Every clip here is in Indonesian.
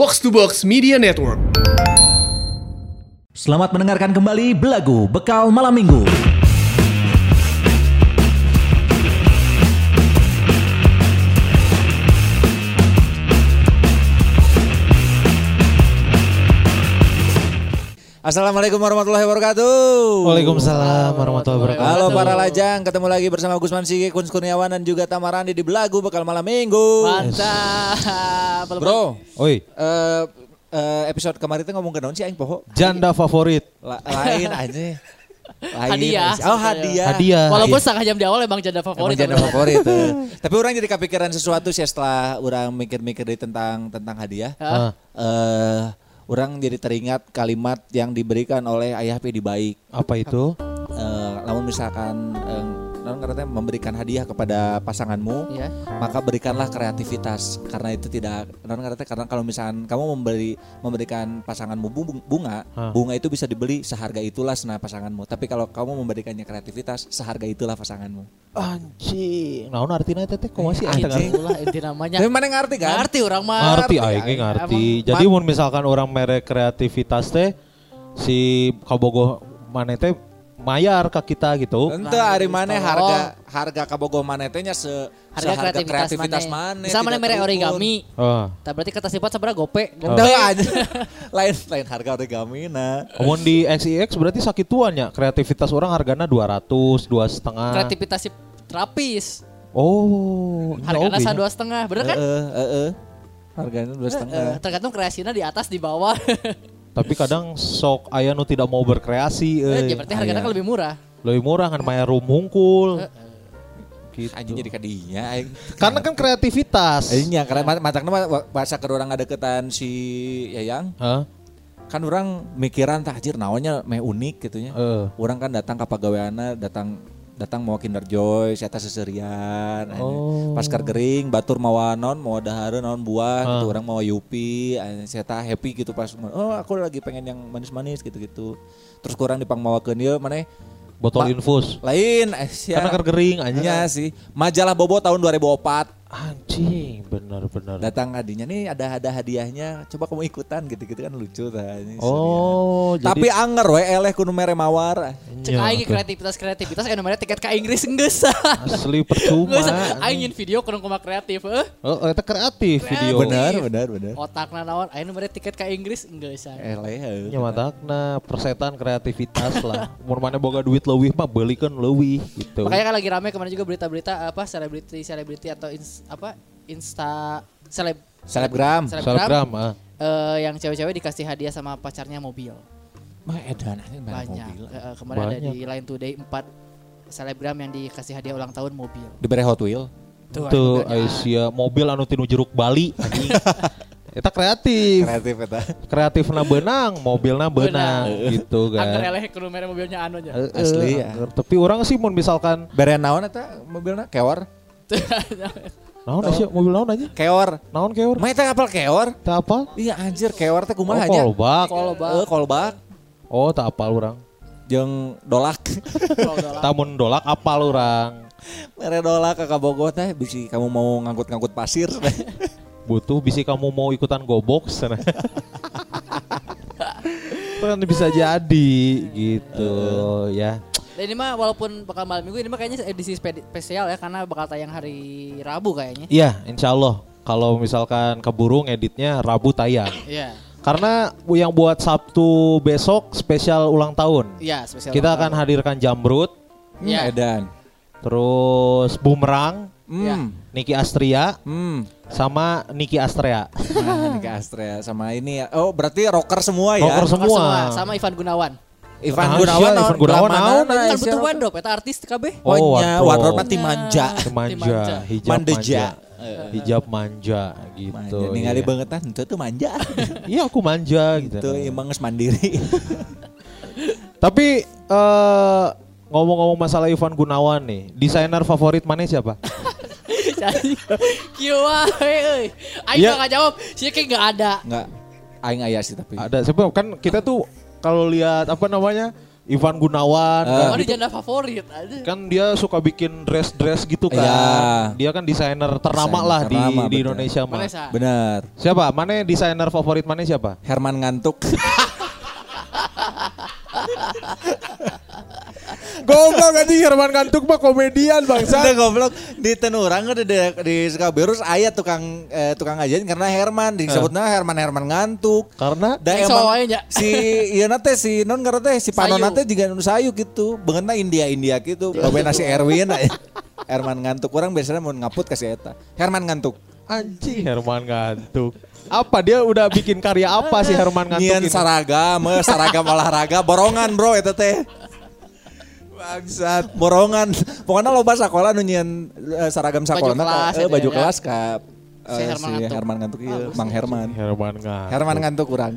Box to Box Media Network. Selamat mendengarkan kembali Belagu Bekal Malam Minggu. Assalamualaikum warahmatullahi wabarakatuh. Waalaikumsalam warahmatullahi wabarakatuh. Halo para lajang, ketemu lagi bersama Gusman Sigi, Kun Kurniawan dan juga Tamarandi di Belagu Bekal Malam Minggu. Mantap. Bro, Oi, eh, eh, episode kemarin itu ngomong ke naon sih aing poho? janda favorit. La- lain aja. Lain. Hadiah. Oh hadiah. Hadiah. Walaupun setengah jam di awal emang janda Emang favorit. janda favorit. eh. Tapi orang jadi kepikiran sesuatu sih setelah orang mikir-mikir di tentang tentang hadiah. Hah? Eh, orang jadi teringat kalimat yang diberikan oleh Ayah Pedi Baik. Apa itu? Eh, namun misalkan namun katanya memberikan hadiah kepada pasanganmu, Iya. maka berikanlah kreativitas karena itu tidak namun katanya karena kalau misalkan kamu memberi memberikan pasanganmu bu- bunga, Hah. bunga itu bisa dibeli seharga itulah senah pasanganmu. Tapi kalau kamu memberikannya kreativitas, seharga itulah pasanganmu. Anjing. Naon artinya teh teh kumaha sih Anjing. anjing? Itulah inti namanya. Tapi mana ngerti kan? Ngerti orang mah. Ngerti aing ge aing. ngerti. Emang Jadi mun misalkan orang merek kreativitas teh si kabogoh maneh teh mayar ke kita gitu. Ente Nah, hari gitu. mana harga harga kabogoh manetenya se Harga seharga kreativitas, mana? Misal mana mere origami. Oh. Tak berarti kata sifat seberapa gope. Ente aja. lain lain harga origami nah. Mun di XIX berarti sakituan ya. Kreativitas orang hargana 200, dua setengah. Kreativitas si terapis. Oh. nya Harganya nya. dua setengah. Bener kan? Heeh, heeh. Harganya dua setengah. Tergantung kreasinya di atas di bawah. Tapi kadang sok aya nu tidak mau berkreasi Eh, ya berarti harganya Aya. kan lebih murah. Lebih murah kan mayar room hungkul. Gitu. Anjing jadi kadinya aing. Karena kan kreativitas. Aingnya karena ma- macakna mah bahasa ke orang ngadeketan si Yayang Hah? kan orang mikiran tah anjir naonnya meh unik gitu nya. Eh. Orang kan datang ke pagaweana datang datang mau Kinder Joy, saya teh seserian. Oh. Pas gering, batur mawa non, mau dahareun naon buah, Ah. gitu. orang mau Yupi, saya teh happy gitu pas oh aku lagi pengen yang manis-manis gitu-gitu. Terus kurang dipangmawakeun ieu maneh Botol Ma- infus. lain eh. Karena kan kering anjing. Iya sih. Majalah Bobo tahun 2004 Anjing, benar-benar. datang hadiahnya nih ada ada hadiahnya coba kamu ikutan gitu-gitu kan lucu tah ini Oh, serian. tapi anger we eleh kudu mere mawar Cek Iya, aing tuh. kreativitas kreativitas anu mere tiket ke Inggris geus. asli percuma. Aing nyin video kurang kumaha kreatif eh. Oh, itu kreatif video. benar benar benar Otakna naon aing nu mere tiket ke Inggris geus. eleh heuh. Nya matakna persetan kreativitas lah. Mun mana boga duit leuwih mah beulikeun leuwih gitu. Makanya kan lagi rame kemarin juga berita-berita apa selebriti selebriti atau ins, apa insta seleb selebgram Selebgram eh, yang cewek-cewek dikasih hadiah sama pacarnya mobil mah edan banyak. mobil eh, kemarin ada Banyak. di Line Today 4 selebgram yang dikasih hadiah ulang tahun mobil. diberi Hot Wheel Tuh, Tuh Aisyah mobil anu tinu jeruk Bali anjing. Eta kreatif. kreatif eta Kreatifna benang, mobilna benang gitu Angker kan. eleh kudu mere mobilnya anu nya. Eh, eh, Asli ya. angker. Tapi orang sih mun misalkan bere naon eta mobilna keor naon Aisyah mobil naon aja? keor Naon keur? mah eta apal keor Tak apa? iya anjir keor teh Oh, kumaha nya kolbak. Kolbak. Eh, kolbak Oh, tak apal orang. jeung dolak Tamun dolak apal orang. mere dolak ke Kabogo teh bisi kamu mau ngangkut-ngangkut pasir Butuh bisi kamu mau ikutan gobok sana. kan bisa jadi gitu ya. Dan ini mah walaupun bakal malam minggu ini mah kayaknya edisi spesial ya karena bakal tayang hari Rabu kayaknya. Iya, insya Allah. Kalau misalkan keburu ngeditnya Rabu tayang. Iya. Karena yang buat Sabtu besok spesial ulang tahun. Iya, spesial. Kita ulang akan tahun. hadirkan Jambrut, Iya. edan terus Bumerang, hmm Niki Astria, hmm sama Niki Astrea. Nah, ini ke Astrea sama ini ya. Oh, berarti rocker semua ya. Rocker Rocker semua. sama Ivan Gunawan. Ivan Gunawan? Ivan Gunawan naon, Kan rocker. wardrobe eta artis kabeh. Oh, Oh, nya, wardrobe. wardrobe mah ti manja. Manja, hijab manja. Hijab manja gitu. Manja, ningali iya. bangetan itu tuh manja. Iya aku manja gitu. Itu emang geus mandiri. Tapi eh ngomong-ngomong masalah Ivan Gunawan nih, desainer favorit mana siapa? Wae euy. Aing Iya. nggak jawab, sih kayak nggak ada. Enggak aing aya sih tapi. Ada siapa kan kita tuh kalau lihat apa namanya Ivan Gunawan Eh. kan, Oh, di janda favorit aja. kan dia suka bikin dress-dress gitu kan. Iya. Dia kan desainer ternama Desainer lah di ternama, di bener. Indonesia mah. Benar. Siapa? Mana desainer favorit mana siapa? Herman ngantuk. Goblok anjing Herman Gantuk mah komedian Udah goblok di tenurang udah di, di Sekaberus aya tukang eh, tukang ngajarin karena Herman disebutnya Herman Herman ngantuk. Karena Da emang si ieu teh si non karena teh si Panon teh juga nu sayu gitu. Beungeutna India-India gitu. Babena si Erwin aya. Herman ngantuk orang biasanya mau ngaput kasih eta. Herman ngantuk. anjing Herman Gantuk. Apa dia udah bikin karya apa sih Herman Gantuk Nyian ini? saragam, eh, saragam olahraga, borongan bro eta teh. Bangsat, borongan. Pokoknya loba sekolah nu nyieun eh, saragam sekolah kelas eh, ada baju ya. kelas ka Si eh, Herman si ngantuk. Herman ngantuk ieu, Bagus Mang. Herman. Herman Gantuk. Herman ngantuk urang.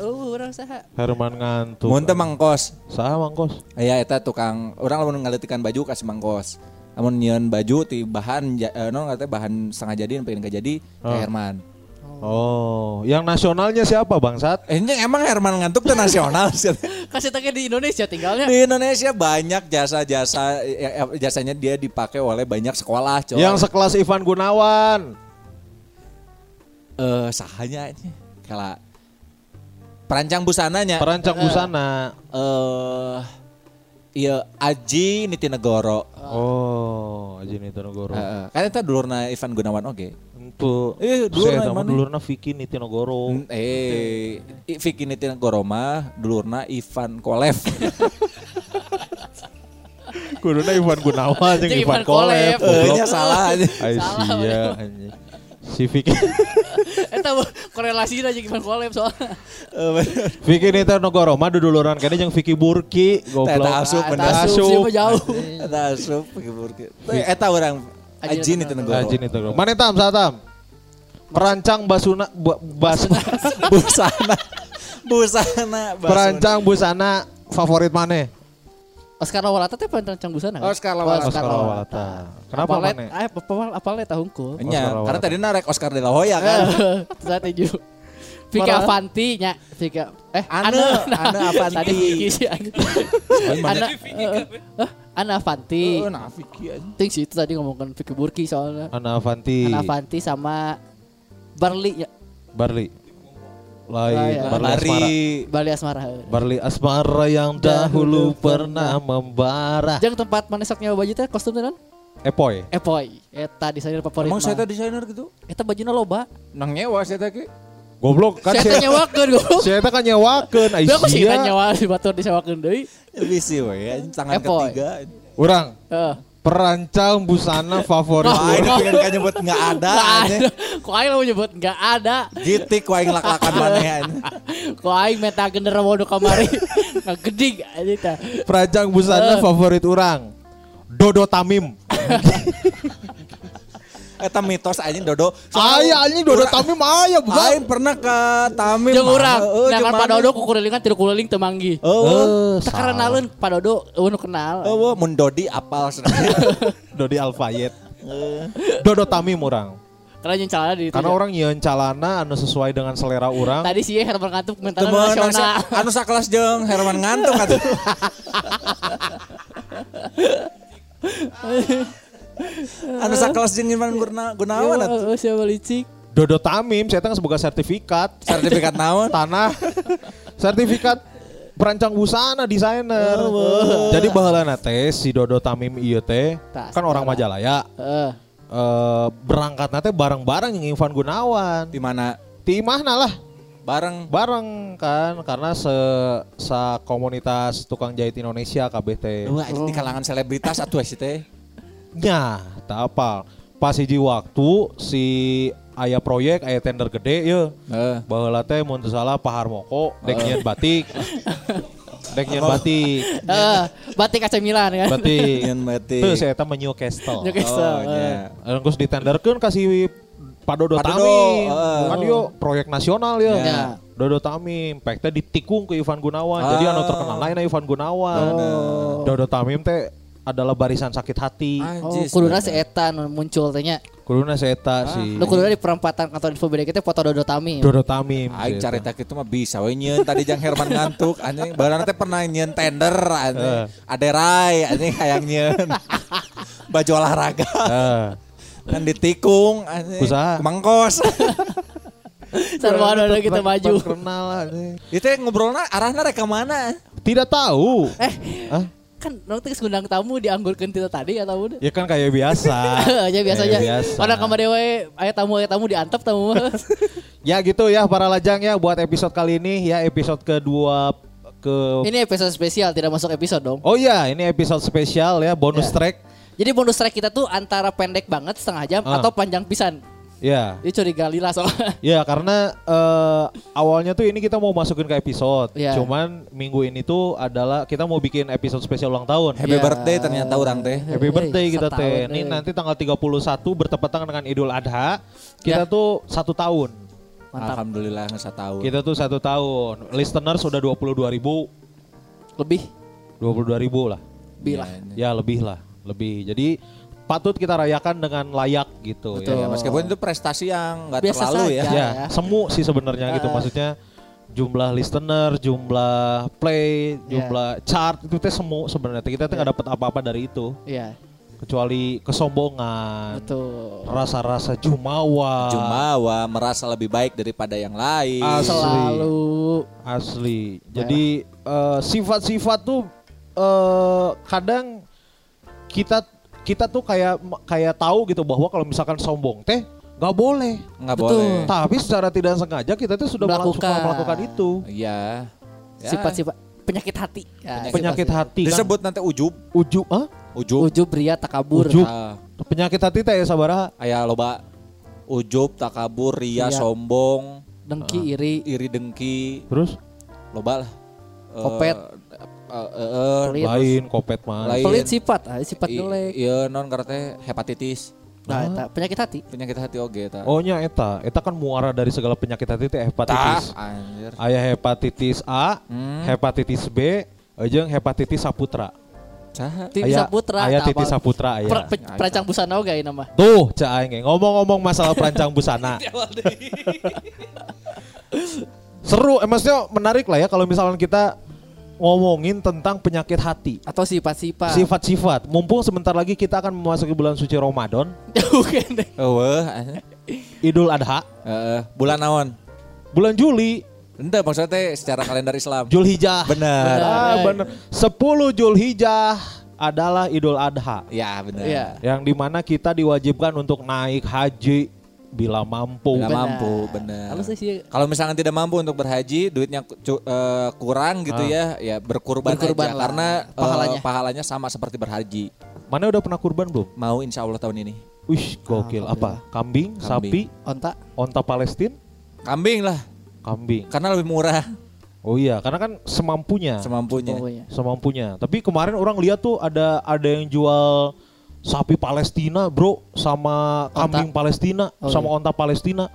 Oh, orang saha. Herman Gantuk. Mun teh Mangkos. Saha Mangkos? Aya eta tukang urang lamun ngaletikan baju kasih Mangkos. Lamun nyieun baju ti bahan ja- eh, non katanya bahan setengah jadi pengen gak jadi ke Oh. Herman. Oh, yang nasionalnya siapa Bangsat? Eh ini emang Herman ngantuk teh nasional sih. Kasih tanya di Indonesia tinggalnya. Di Indonesia banyak jasa-jasa ya, ya, jasanya dia dipakai oleh banyak sekolah, coy. Yang sekelas Ivan Gunawan. eh sahanya ini kala perancang busananya Perancang busana. eh iya Aji Nitinegoro. Oh, Aji Nitinegoro. Heeh. kan itu dulurna Ivan Gunawan oke. Untuk Eh, dulurna saya mana? dulurna Vicky Nitinegoro. Eh, I- Vicky Nitinegoro mah dulurna Ivan Kolev. Kuduna Ivan Gunawan jeung Ivan Kolev. Eh, nya salah aja. Ai Salah, Vicky Eta korelasi aja gimana collab soalnya. Eh. Vicky Nitinegoro mah duduluran kene jeung Vicky Burki goblok. Teta asup Ah, bener. eta asup, siapa jauh. Eta asup Vicky Burki. Teh, Eta orang Aji Aji Nitinegoro. Aji Nitinegoro. Mana tam satam? Perancang basuna bas busana busana perancang busana favorit mana? Oscar Lawalata teh perancang busana. kan? Oscar Lawalata. Oscar Lawalata. Kenapa Apalet, mana? eh apa apa le tahungku. Nya, Oscar karena tadi narek Oscar de la Hoya kan. Saya tuju. Vika. Avanti nya, Vika eh Ane, Ane Avanti. Tadi Vicky sih Ane. Ana eh, eh, Ana Avanti. Oh, nah Vicky aja. Ting sih itu tadi ngomongkan Vicky Burki soalnya. Ana Avanti. Ana Avanti sama Barli ya. Barli. Lain Ah, iya. Barli Asmara. Barli Asmara. Barli Asmara yang dahulu pernah membara. Jangan tempat nyawa baju teh kostum teh non? Epoy. Epoy. Eta desainer favorit. Emang saya desainer gitu? Eta bajunya loba. Nang nyewa saya tadi. Goblok kan Saya nyawakeun goblok. saya teh kan nyewakeun Udah aku sih Aisyah. nyawa si batur disewakeun deui. Bisi we, tangan Epoy. ketiga. Urang Heeh. Perancang busana favorit Wah, ini pengen kan nyebut nggak ada Nggak. Kok aing mau nyebut enggak ada. Gitik ku aing lak-lakan maneh aja. Kok aing meta genderuwo nu kamari. Ngegeding aja tah. Perancang busana Eh. favorit urang. Dodo Tamim. Eta mitos aja Dodo. Aya anjing Dodo Urang- Tamim aya bukan. Aing pernah ke Tamim. Jeung urang, Heeh, nah jeung kan Pak? Dodo kukulilingan tiru kuliling teu manggi. Oh, Eh, salah. kenalin Pak Dodo, nu kenal. oh, mun Dodi apal Dodi Alfayet. Dodo Tamim orang. Karena yang calana di Karena orang nyeun calana anu sesuai dengan selera orang. Tadi sih Herman Ngantuk mentara Temen nasional. anu sakelas jeung Herman ngantuk atuh. anu sakelas jeung Irfan Gurna- Gunawan atuh. Oh, siapa licik? Dodo Tamim saya tengah sebagai sertifikat Sertifikat naon? tanah sertifikat perancang busana desainer. Jadi baheulana teh si Dodo Tamim ieu teh kan orang. Majalaya. Heeh. Eh berangkat teh bareng-bareng yang Ivan Gunawan. Di mana? Di imahna lah. Bareng Bareng kan karena se sa komunitas tukang jahit Indonesia KBT. Wah, itu di kalangan selebritas atuh si teh. Nya, tak apa. Pas hiji waktu si aya proyek aya tender gede ya. Heeh. Baheula teh mun teu salah Pak Harmoko dek nyieun batik. dek nyieun batik. Heeh, batik kaca Milan kan. Batik. Nyen batik. Tuh saya eta mah Newcastle. Newcastle. Oh, iya. Terus ditenderkeun kasih Pak Dodo Pak Dodo, Tamim. heeh. Kan yo proyek nasional ya. Ya. Dodo Tamim, pek teh ditikung ke Ivan Gunawan. Jadi Ah. anu terkenal lain Ivan Gunawan. Oh. Dodo Tamim teh adalah barisan sakit hati. Oh, Anjis, kuduna bener. si Eta muncul tehnya. Kuduna seeta si Lu kuduna di perempatan kantor info BDG teh foto Dodo Tami. Dodo Tamim. Aing si eta. carita kitu mah bisa we nyeun tadi jang Herman ngantuk anjing baheula teh pernah nyeun tender anjing. Aderai anjing hayang nyeun. Baju olahraga Eh, kan ditikung anjing. Usaha. Mangkos. Sarwa Dodo kita maju. Kenal. Itu ngobrolna arahna rek ka mana? Tidak tahu. Eh, Hah? Kan nanti ngundang tamu dianggurkeun kita tadi atau udah? Ya kan kayak biasa. aja biasa aja. Kayak biasa. Pada kamar dewe aya tamu aya tamu diantep tamu. Ya gitu ya para lajang ya buat episode kali ini ya episode kedua ke Ini episode spesial tidak masuk episode dong. Oh iya, ini episode spesial ya, bonus Ya. track. Jadi bonus track kita tuh antara pendek banget setengah jam Ah. atau panjang pisan. Ya. Ini curiga lila soalnya. Ya karena eh, awalnya tuh ini kita mau masukin ke episode. Iya. Cuman minggu ini tuh adalah kita mau bikin episode spesial ulang tahun. Happy Ya. birthday ternyata orang teh. Happy birthday kita teh. Ini nanti tanggal 31 bertepatan dengan Idul Adha. Kita Ya. tuh satu tahun. Mantap. Alhamdulillah nggak tahu. Kita tuh satu tahun. Listener sudah 22 ribu. Lebih 22 ribu lah. bilah. Ya lebih lah. Lebih. Jadi patut kita rayakan dengan layak gitu Betul. Ya, meskipun itu prestasi yang nggak Biasa terlalu ya. saja. ya. Ya. Ya, semu sih sebenarnya gitu. Maksudnya jumlah listener, jumlah play, Ya. jumlah chart itu teh semu sebenarnya. Kita tuh nggak dapat apa-apa dari itu Iya, kecuali kesombongan, betul. rasa-rasa jumawa. Jumawa merasa lebih baik daripada yang lain. Asli. Selalu Asli. Jadi eh, sifat-sifat tuh eh, kadang kita kita tuh kayak kayak tahu gitu bahwa kalau misalkan sombong teh nggak boleh. Nggak boleh. Tapi secara tidak sengaja kita tuh sudah melakukan, Melakukan. melakukan itu. Iya. Ya. sifat-sifat penyakit hati. Ya, Penyakit hati kan. Disebut nanti ujub. Ujub, ah? Ujub. Ujub, ria, takabur. Ujub. Ah, Penyakit hati teh ya sabaraha? aya loba ujub, takabur, ria, Iya. sombong, Dengki, Ah. iri, iri dengki, Terus loba lah. Eh, Kopet. eh, eh, eh, Pelit. lain kopet mah. Lain. pelit sifat, ah, sifat jelek. Iya non karena hepatitis. Nah, eta, penyakit hati. Penyakit hati oge eta. Oh nya eta, eta kan muara dari segala penyakit hati teh Tah, hepatitis. anjir. Aya hepatitis A, Hmm. hepatitis B, jeung hepatitis saputra. Aya- Saputra. Aya tah, titis apa- saputra aya. Per- pe- perancang busana oge ieu mah. Tuh, cak aing ngomong-ngomong masalah perancang busana. Seru, eh, maksudnya menarik lah ya kalau misalkan kita ngomongin tentang penyakit hati. Atau sifat-sifat. Sifat-sifat. Mumpung sebentar lagi kita akan memasuki bulan suci Ramadan, Bukan deh. Eueuh, anjir. Idul Adha, Heeh, bulan naon? bulan Juli, Ente maksudnya teh secara kalender Islam. Julhijjah. Bener. Ah, bener. 10 Julhijjah adalah Idul Adha. Ya bener. Iya. Yang di mana kita diwajibkan untuk naik haji bila mampu. Nggak Benar. mampu, sih. Kalau misalkan tidak mampu untuk berhaji, duitnya cu- eh, kurang gitu Ah. ya, ya berkurban, Berkurban aja lah. karena eh, Pahalanya. pahalanya sama seperti berhaji. Mana udah pernah kurban belum? Mau insya Allah tahun ini. Wih, gokil. Apa? Kambing, sapi, Kambing. Onta. onta Palestina, Kambing lah, kambing. karena lebih murah Oh iya, karena kan semampunya. semampunya. Pokoknya. semampunya. Tapi kemarin orang lihat tuh ada ada yang jual sapi Palestina, bro, sama kambing Palestina, Oh, sama iya. onta Palestina.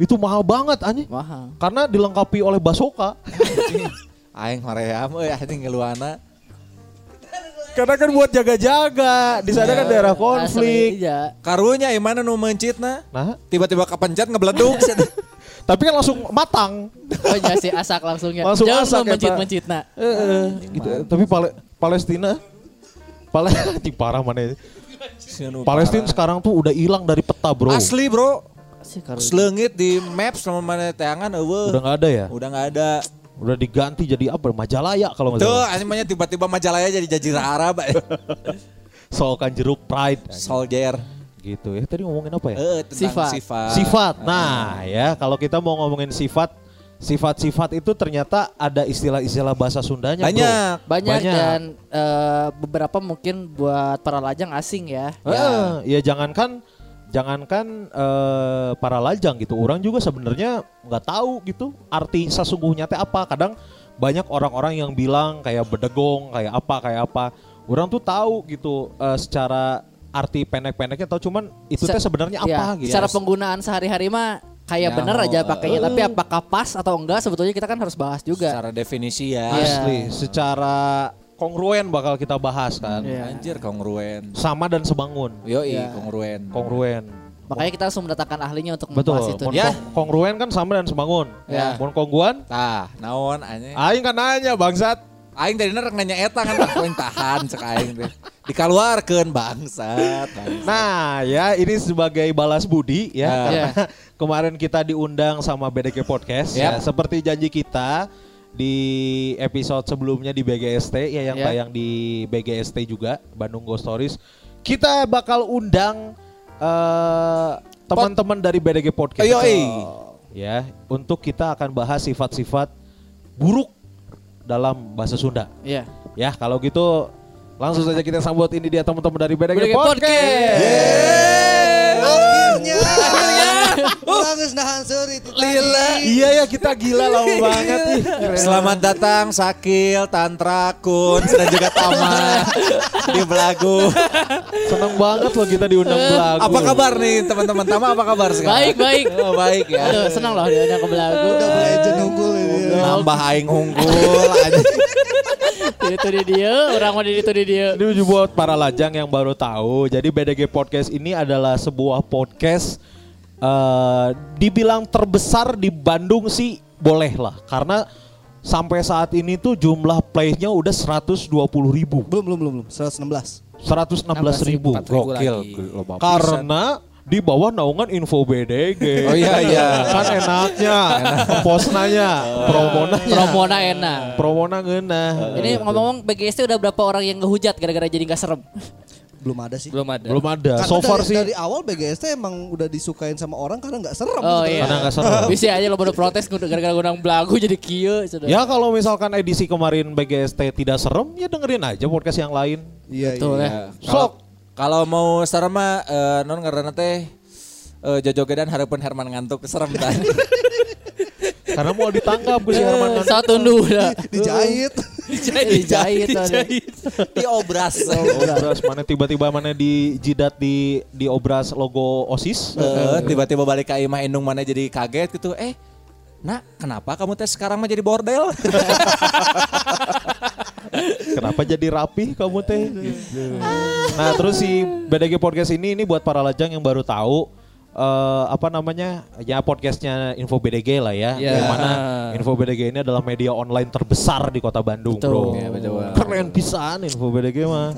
Itu mahal banget anjing. Mahal. Karena dilengkapi oleh basoka. Aing hoream euy anjing ngeluana. Karena kan buat jaga-jaga. Di sana kan daerah Asli, konflik. iya. Karunya imana nu mencitna? Nah, Tiba-tiba kepencet ngebleduk. tapi kan langsung matang. Oh iya sih asak langsungnya. Langsung Jangan asak, lu mencit eta. mencitna. Eh, eh, gitu. Tapi Pale- Palestina Pale anjing parah mana ini. Palestina sekarang tuh udah hilang dari peta, Bro. Asli bro, selengit di maps sama mana teangan eueuh. Udah nggak ada ya? Udah nggak ada. Udah diganti jadi apa? Majalaya kalau nggak Tuh, salah. anjing mah tiba-tiba Majalaya jadi jazirah Arab. Soalkan jeruk pride. Soldier. gitu ya. Tadi ngomongin apa ya? Eh, tentang Sifat. sifat. Sifat. Nah, ya kalau kita mau ngomongin sifat, sifat-sifat itu ternyata ada istilah-istilah bahasa Sundanya, Bro. Banyak. Banyak, Banyak. dan eh, beberapa mungkin buat para lajang asing ya. Eh, ya jangankan jangankan eh, para lajang gitu, orang juga sebenarnya nggak tahu gitu arti sesungguhnya teh apa. Kadang banyak orang-orang yang bilang kayak bedegong, kayak apa, kayak apa. Orang tuh tahu gitu eh, secara arti pendek-pendeknya tahu cuman itu teh Se- sebenarnya Ya, apa gitu. Secara penggunaan sehari-hari mah kayak Ya, bener mau, aja pakainya, eh, tapi apakah pas atau enggak sebetulnya kita kan harus bahas juga. Secara definisi ya. Iya. Asli, secara kongruen bakal kita bahas kan. Iya. Anjir kongruen. Sama dan sebangun. Yoi Iya. kongruen. Kongruen. Makanya kita langsung mendatangkan ahlinya untuk Betul. membahas itu. Ya. kong- kongruen kan sama dan sebangun. Ya. Mun kongguan, Tah, naon anjing. aing kan nanya bangsat. Aing tadi rek nanya eta kan tak poin tahan cek aing teh. Dikaluarkeun bangsat. bangsat. Nah, ya ini sebagai balas budi ya. Ya. Karena kemarin kita diundang sama BDG Podcast Ya. ya. Seperti janji kita di episode sebelumnya di BGST ya yang Ya. tayang di BGST juga Bandung Ghost Stories. Kita bakal undang eh, teman-teman dari BDG Podcast. Ayo, eh. Ya, untuk kita akan bahas sifat-sifat buruk dalam bahasa Sunda. Iya. Ya, kalau gitu langsung saja kita sambut ini dia teman-teman dari BDG, BDG Podcast. Podcast. Akhirnya. Orang geus nahan seuri itu Lila. Iya ya kita gila lama banget nih. Selamat datang Sakil, Tantra, Kun, dan juga Tama di Belagu. Seneng banget loh kita diundang belagu. Apa kabar nih teman-teman Tama? Apa kabar sekarang? Baik, baik. Oh, baik ya. Aduh, senang loh dia ke belagu. Udah unggul ini. Nambah aing unggul. anjing. Itu di dia, orang mau di itu di dia. Ini juga buat para lajang yang baru tahu. Jadi BDG Podcast ini adalah sebuah podcast eh dibilang terbesar di Bandung sih boleh lah. Karena sampai saat ini tuh jumlah play-nya udah 120 ribu. Belum belum belum belum. 116. 116 ribu. Gokil. Karena di bawah naungan info BDG. Oh iya, iya. Kan enaknya, posnanya, promona, Promona enak. promona ngeunah. Ini ngomong-ngomong BGST udah berapa orang yang ngehujat gara-gara jadi nggak serem? Belum ada sih. Belum ada. Belum ada. Karena So far dari, sih dari awal BGST emang udah disukain sama orang karena nggak serem. Oh gitu. iya. Karena nggak serem. Bisa aja lo baru protes gara-gara undang belagu jadi kieu. sudah. Ya kalau misalkan edisi kemarin BGST tidak serem ya dengerin aja podcast yang lain. Iya Betul iya. ya. Sok. Kalau mau serem mah eh, non karena teh eh, jojogedan harapan Herman ngantuk serem kan. Karena mau ditangkap gue si Herman kan. Satu tundu udah. Dijahit. Dijahit tadi. Diobras. Obras mana tiba-tiba mana di jidat di di obras logo OSIS. Eh, tiba-tiba balik ke imah indung mana jadi kaget gitu. Eh, Nak, kenapa kamu teh sekarang mah jadi bordel? Kenapa jadi rapi kamu teh? Nah terus si BDG Podcast ini ini buat para lajang yang baru tahu eh, apa namanya ya podcastnya Info BDG lah ya. Ya. Yang mana Info BDG ini adalah media online terbesar di kota Bandung Betul. bro. Ya, betul. Keren pisan Info BDG mah.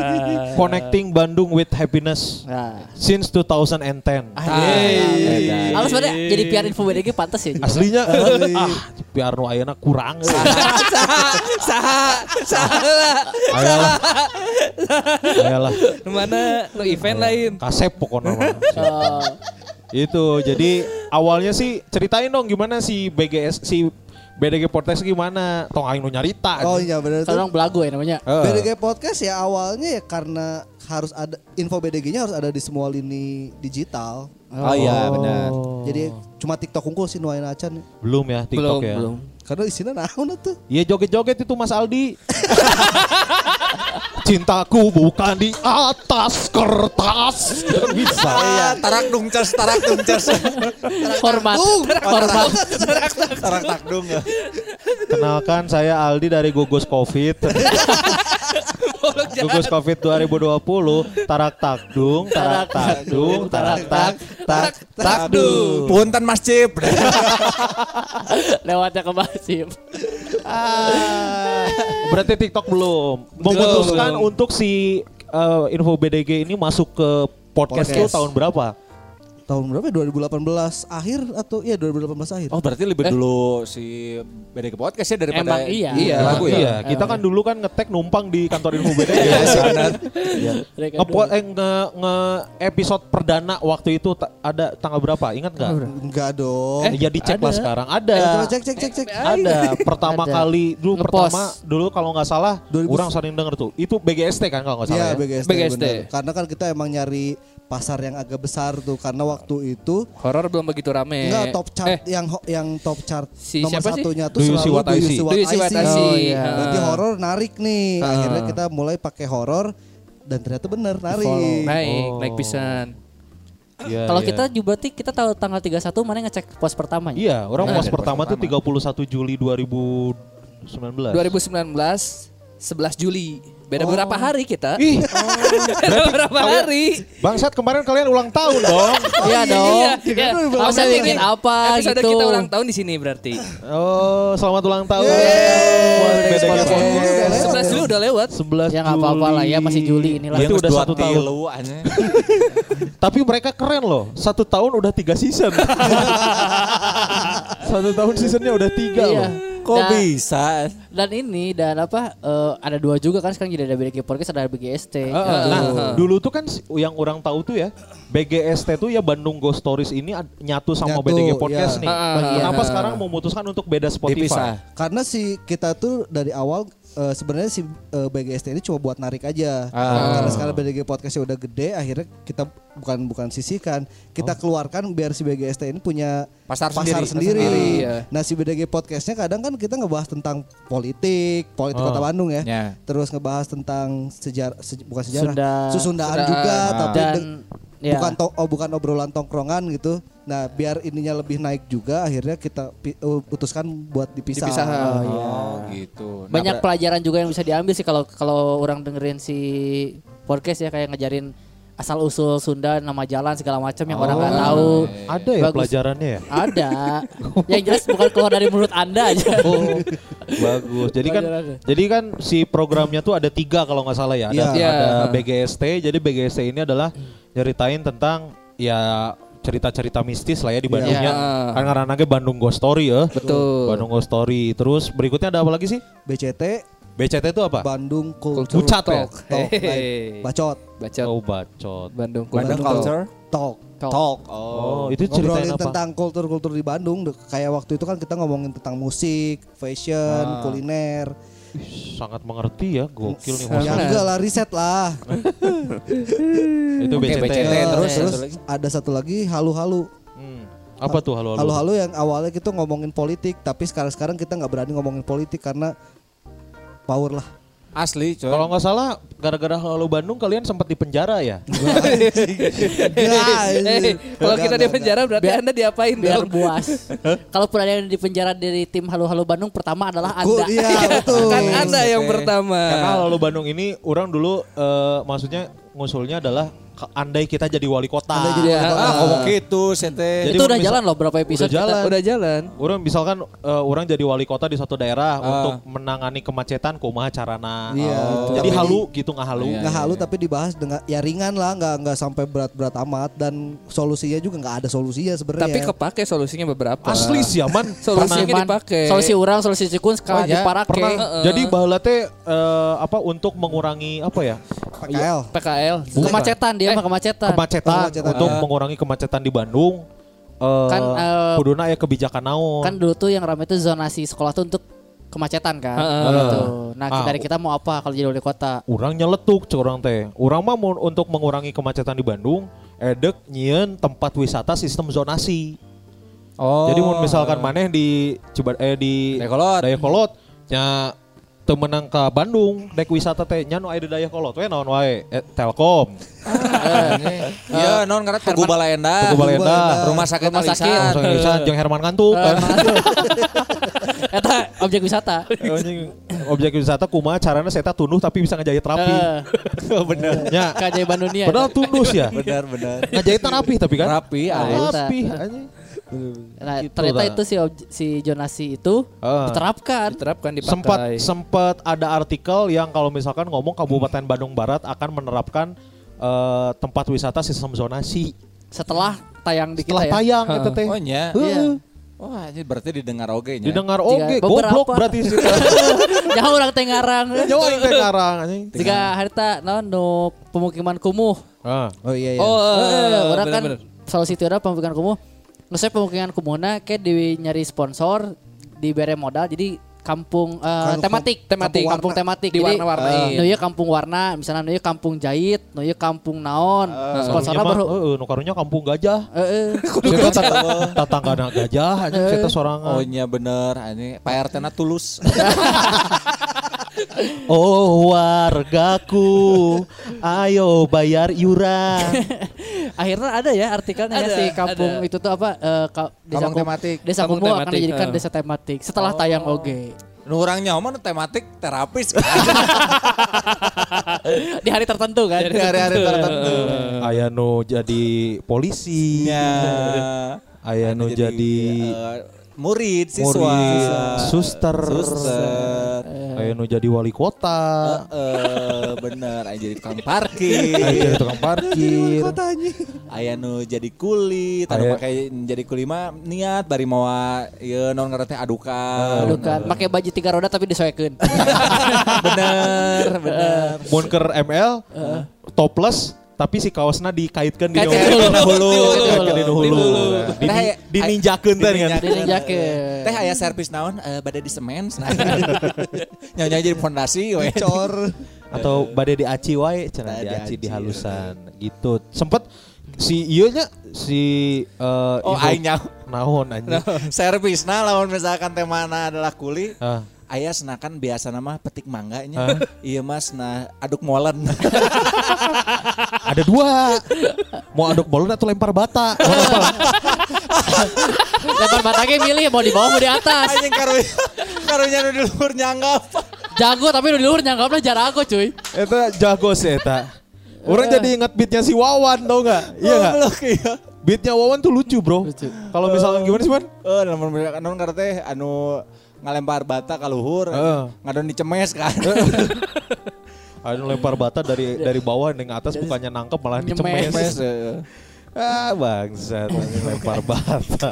Connecting Bandung with happiness Nah. since 2010. Hey. Alus pada jadi PR info BDG pantas ya. Aslinya ah biar nu ayeuna kurang. euy. saha salah Ayolah. Ayolah. mana lu event lain Kasep pokoknya Itu jadi awalnya sih ceritain dong gimana si BGS si BDG Podcast gimana? Tong aing nu nyarita. Oh iya benar tuh. belagu ya namanya. Heeh. BDG Podcast ya awalnya ya karena harus ada info BDG-nya harus ada di semua lini digital. Oh iya benar. Jadi cuma TikTok unggul sih nuain acan. belum ya TikTok belum ya. belum Karena isinya naon tuh. Iya joget-joget itu Mas Aldi. Cintaku bukan di atas kertas. Bisa. Iya, tarak dungcas, tarak dungcas. Format. Format. tarak takdung ya. Kenalkan saya Aldi dari Gugus Covid. Gugus Covid 2020 Tarak takdung Tarak takdung Tarak tak tak takdung Punten Mas Cip. Lewatnya ke Basif. Ah, Berarti TikTok belum memutuskan untuk si eh, info BDG ini masuk ke podcast, Podcast. tuh tahun berapa? Tahun berapa ya? 2018 akhir atau iya 2018 akhir. Oh berarti lebih dulu si BDG Podcast ya daripada Emang iya. Iya. lagu ya? Iya, kita kan dulu kan ngetek numpang di kantor info BDG. Iya sih benar. Mereka Nge, eh, nge, nge episode perdana waktu itu ta- ada tanggal berapa? Ingat nggak? Enggak dong. Eh, ya dicek lah sekarang. Ada. Eh, cek cek cek cek. Ada pertama Ada. kali dulu pertama dulu kalau nggak salah 2000. orang sering denger tuh itu BGST kan kalau nggak salah Iya ya. BGST, BGST. bener. Karena kan kita emang nyari pasar yang agak besar tuh karena waktu itu horor belum begitu rame enggak top chart eh yang yang top chart Si nomor siapa sih? satunya tuh Do You See selalu What I See? Do You See What I See? Oh, iya. Berarti Ah. horor narik nih. Akhirnya kita mulai pakai horor dan ternyata bener narik. naik Oh. naik pisan Iya, Kalau iya. kita juga berarti kita tahu tanggal 31 mana ngecek pos pertamanya. Iya, orang Nah, pos dari pos pertama tuh pertama. 31 Juli 2019. 2019 11 Juli. Beda beberapa hari kita. Ih, Beda beberapa hari. bangsat kemarin kalian ulang tahun dong. Iya dong. Iya. Masa Maksudnya bikin ini apa Episode gitu. kita ulang tahun di sini berarti. Oh, selamat ulang tahun. Beda Podcast. 11 Juli udah lewat. 11 Ya nggak apa-apa lah ya masih Juli inilah. Itu udah satu tahun. Tapi mereka keren loh. Satu tahun udah tiga season. Satu tahun seasonnya udah tiga Iya. loh. Kok Dan- bisa? Dan ini dan apa eh, ada dua juga kan sekarang jadi ada BDG Podcast ada BGST. Nah, dulu tuh kan yang orang tahu tuh ya, BGST tuh ya Bandung Ghost Stories ini nyatu sama Nyatu, BDG Podcast ya. nih. Ah, Bagian. Kenapa sekarang memutuskan untuk beda Spotify? Dipisah. Karena si kita tuh dari awal eh, sebenarnya si eh, BGST ini cuma buat narik aja. Ah. Karena sekarang BDG podcastnya udah gede, akhirnya kita bukan bukan sisihkan, kita keluarkan biar si BGST ini punya Pasar pasar sendiri. sendiri. sendiri, iya. Nah si BDG podcastnya kadang kan kita ngebahas tentang politik, politik Oh. kota Bandung ya. Ya. Terus ngebahas tentang sejarah, sej- bukan sejarah, Sunda. susundaan Sundaan. juga, Ah. tapi Dan deng- ya. bukan to- oh, bukan obrolan tongkrongan gitu. Nah biar ininya lebih naik juga, akhirnya kita uh, putuskan buat dipisah. Dipisah. Oh, iya. Oh, gitu. Nah, Banyak pelajaran juga yang bisa diambil sih kalau kalau orang dengerin si podcast ya kayak ngajarin asal usul Sunda nama jalan segala macam yang orang nggak tahu. Ada ya Bagus. pelajarannya ya? Ada. yang jelas bukan keluar dari mulut Anda aja. Oh, bagus. Jadi kan, jadi kan si programnya tuh ada tiga kalau nggak salah ya. Ada, Iya. ada Iya. BGST. Jadi BGST ini adalah nyeritain tentang ya cerita-cerita mistis lah ya di Bandungnya. Iya. Kan karena Bandung Ghost Story ya. Betul. Bandung Ghost Story. Terus berikutnya ada apa lagi sih? BCT BCT itu apa? Bandung Culture Bucat ya? Talk, Talk, Hehehe. like, bacot, Bacot. Oh bacot. Bandung. Bandung Bandung Culture talk. Talk. Oh, Oh. itu ceritain Ngobrolin apa? tentang kultur-kultur di Bandung. Kayak waktu itu kan kita ngomongin tentang musik, fashion, Ah. kuliner. Sangat mengerti ya, gokil nih Ya enggak lah riset lah. Itu BCT. BCT. Terus, terus satu ada satu lagi halu-halu. Hmm. Apa tuh halo halo? Halu-halu yang awalnya kita ngomongin politik, tapi sekarang-sekarang kita nggak berani ngomongin politik karena power lah. Asli, coy. Kalau nggak salah, gara-gara halo Bandung kalian sempat di penjara ya? Enggak, Eh, kalau kita di penjara berarti Biar- Anda diapain Biar dong? buas. Kalaupun ada yang di penjara dari tim Halo Halo Bandung pertama adalah Anda. Iya betul. Kan Anda yang pertama. Karena halo Bandung ini, orang dulu eh, maksudnya ngusulnya adalah andai kita jadi wali kota. Andai jadi Ya. wali kota. Ah, ngomong gitu, sete. Jadi itu udah misal- jalan loh berapa episode Udah jalan. kita. Udah jalan. Orang misalkan eh, orang jadi wali kota di suatu daerah Ah. untuk menangani kemacetan kumaha carana. Iya, Oh. gitu. Jadi Tapi halu gitu nggak halu. Iya. nggak halu tapi dibahas dengan ya ringan lah nggak nggak sampai berat-berat amat dan solusinya juga nggak ada solusinya sebenarnya Tapi kepake solusinya beberapa. Asli sih aman. Solusinya dipakai. Solusi orang, solusi cikun sekarang Oh, ya, diparake. Pernah. Heeh. Jadi bahala teh eh, apa untuk mengurangi apa ya? PKL PKL. Kemacetan dia Eh, mah kemacetan. Kemacetan, Kemacetan. untuk Ah. mengurangi kemacetan di Bandung. Eh, Kan, eh, kuduna ya kebijakan naon. Kan dulu tuh yang ramai itu zonasi sekolah tuh untuk kemacetan kan. Gitu. Nah, Ah. dari kita mau apa kalau jadi wali kota? Urang nyeletuk cek orang teh. Urang mah mau untuk mengurangi kemacetan di Bandung, edek nyieun tempat wisata sistem zonasi. Oh. Jadi mau misalkan maneh di coba eh di Dayakolot. Dayakolot nya teu meunang ka Bandung dek wisata teh nya nu aya di Dayakolot we naon wae Eh, Telkom, Iya, non karena Tugu Balaenda. Tugu Balenda, Rumah sakit Rumah sakit. Alisan. Langsung Indonesia jeung Herman Ngantuk kan. Eta objek wisata. Objek wisata kumaha carana saya tunduh tapi bisa ngejahit rapi. Eh, Bener. Ya. keajaiban dunia. Padahal tundus ya. Benar, benar. Ngejahitnya rapi tapi kan. Rapi, Ah. Rapi anjing. Nah, Gitu ternyata lah. itu si si jonasi itu Ah. diterapkan. Diterapkan dipakai. sempat sempat ada artikel yang kalau misalkan ngomong Kabupaten Bandung Barat akan menerapkan eh, tempat wisata sistem zonasi Setelah tayang di setelah kita ya. tayang itu teh. Oh nya. Iya. Wah, ini berarti didengar oge nya. Didengar oge goblok berarti sih. Jangan orang teh ngarang. Jauh yang teh ngarang anjing. Jika harita naon nu pemukiman kumuh. Ah. oh iya iya Oh, Eh, orang kan bener-bener. solusi itu ada pemukiman kumuh. Nggak pemukiman kumuhna kayak di nyari sponsor dibere modal jadi kampung eh, Kampung- tematik tematik. kampung warna. tematik Di jadi warna-warnain. nu ieu kampung warna misalnya nu ieu kampung jahit nu ieu kampung naon sponsornya Karunya mah, baru Heeh, nu karunya kampung gajah. Heeh. Kita tatangga gajah anjing kita sorangan. Oh nya bener, ini Pak RT na tulus. Oh wargaku, ayo bayar iuran. akhirnya ada ya artikelnya ya Ada, si kampung ada. itu tuh apa eh, ka- desa Kampung kum- tematik. desa Kampung kumuh akan dijadikan eh. desa tematik setelah tayang oge Nu nyawa mah tematik terapis kan. Di hari tertentu kan. Di hari-hari tertentu. Aya nu jadi polisi. Ya. Aya nu jadi eh, murid, siswa. murid, suster. Suster. Aya nu jadi wali kota. Eh, bener, aya jadi tukang parkir. Aya jadi tukang parkir. Aya nu jadi kuli, tadi pakai jadi kuli mah niat bari mawa ieu non teh adukan. Aduh kan, pakai baju tiga roda tapi disoekeun. bener, bener. Mun keur ML topless tapi si kaosna dikaitkan di hulu. di hulu. hulu. Di Teh, teh kan. Dininjakeun. Teh aya servis naon eh bade di semen. Nyonya jadi fondasi we. Cor. Atau bade di aci wae cenah di aci di halusan gitu. Sempet si ieu nya si eh, Oh, aing nyaho. naon anjing. Servis nah lawan misalkan temana adalah kuli. Ah. Ayah senakan biasa nama petik mangganya. Iya mas, nah aduk molen. Ada dua. Mau aduk balon atau lempar bata? Lempar batangnya milih mau di bawah mau di atas. Anjing karunya, karunya nu di luhur nyanggap. Jago tapi udah di luhur nyanggapnya jarago cuy. Eta jago sih eta. Orang jadi ingat beatnya si Wawan tau nggak? Iya nggak? Goblok, iya. Beatnya Wawan tuh lucu bro. Lucu. Kalau misalnya gimana sih man? Eh, namun misalkan non karena teh anu ngalempar bata ka luhur, Heeh. ngadon dicemes kan. Ada lempar bata dari dari bawah yang atas bukannya nangkep malah dicemes. heeh. Ah bangsat lempar bata.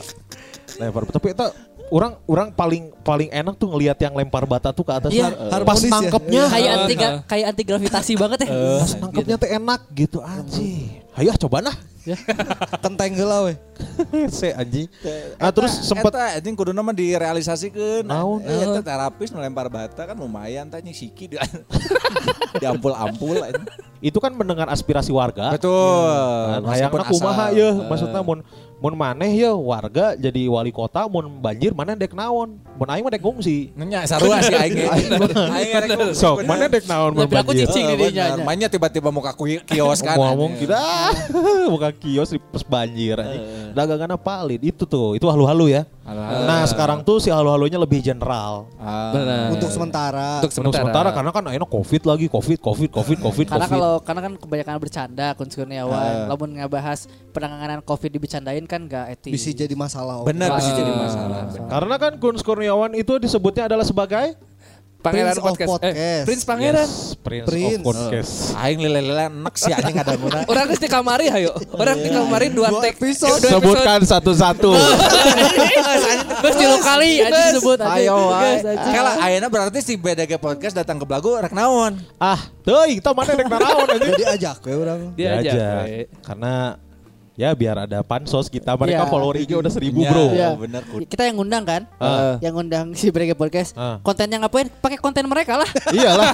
Lempar bata. Tapi itu orang orang paling paling enak tuh ngelihat yang lempar bata tuh ke atas. Iya, Pas harmonis ya. nangkepnya, Kayak anti kayak anti gravitasi banget ya. pas nangkepnya tuh enak gitu anjing. Ayo coba nah. Kenteng heula we. Se anjing. Ah terus sempet Eta anjing kudu nama direalisasikeun. Naon? Eh, Eta terapis melempar bata kan lumayan tanya siki di diampul-ampul itu kan mendengar aspirasi warga. Betul. Kan, hayangna kumaha ya maksudnya mun mun maneh ya warga jadi wali kota mun banjir mana dek naon mun aing mah dek ngungsi Nanya sarua sih aing. ge. Aing sok mana dek naon mun Tapi aku banjir cicing Eh, di dinya. Mainnya tiba-tiba muka kios kan. ngomong tidak bukan kios di pas banjir anjing dagangannya palit itu tuh itu halu-halu ya nah sekarang tuh si halu-halunya lebih general Ah. Benar. Untuk sementara. Untuk Untuk sementara karena kan akhirnya covid lagi covid covid covid covid Karena kalau karena kan kebanyakan bercanda Kun Eh. Kurniawan, lamun ngabahas penanganan Covid dibecandain kan gak etis. Bisa jadi masalah. Bener Ah. bisa jadi masalah. karena kan Kun Kurniawan itu disebutnya adalah sebagai Pangeran Prince of podcast. podcast. Eh, Prince Pangeran. Yes, Prince, Prince. of podcast Aing lele-lele enak sih anjing ada muna. Orang geus di kamari hayo. Orang di kamari dua Dua take. episode. Dua sebutkan satu-satu Terus tilu kali aja disebut aja. Ayo. Kalau ayeuna berarti si BDG podcast datang ke Belagu rek naon? ah teuing tau mana dek naraon anjing Jadi ajak we urang. Dia aja. Diajak. we. Karena ya biar ada pansos kita mereka Iya. follower IG udah seribu Iya. bro. Iya. bener. Kita yang ngundang kan? Ah. Yang ngundang si Brege Podcast. Ah. Kontennya ngapain? Pakai konten mereka lah. Iyalah.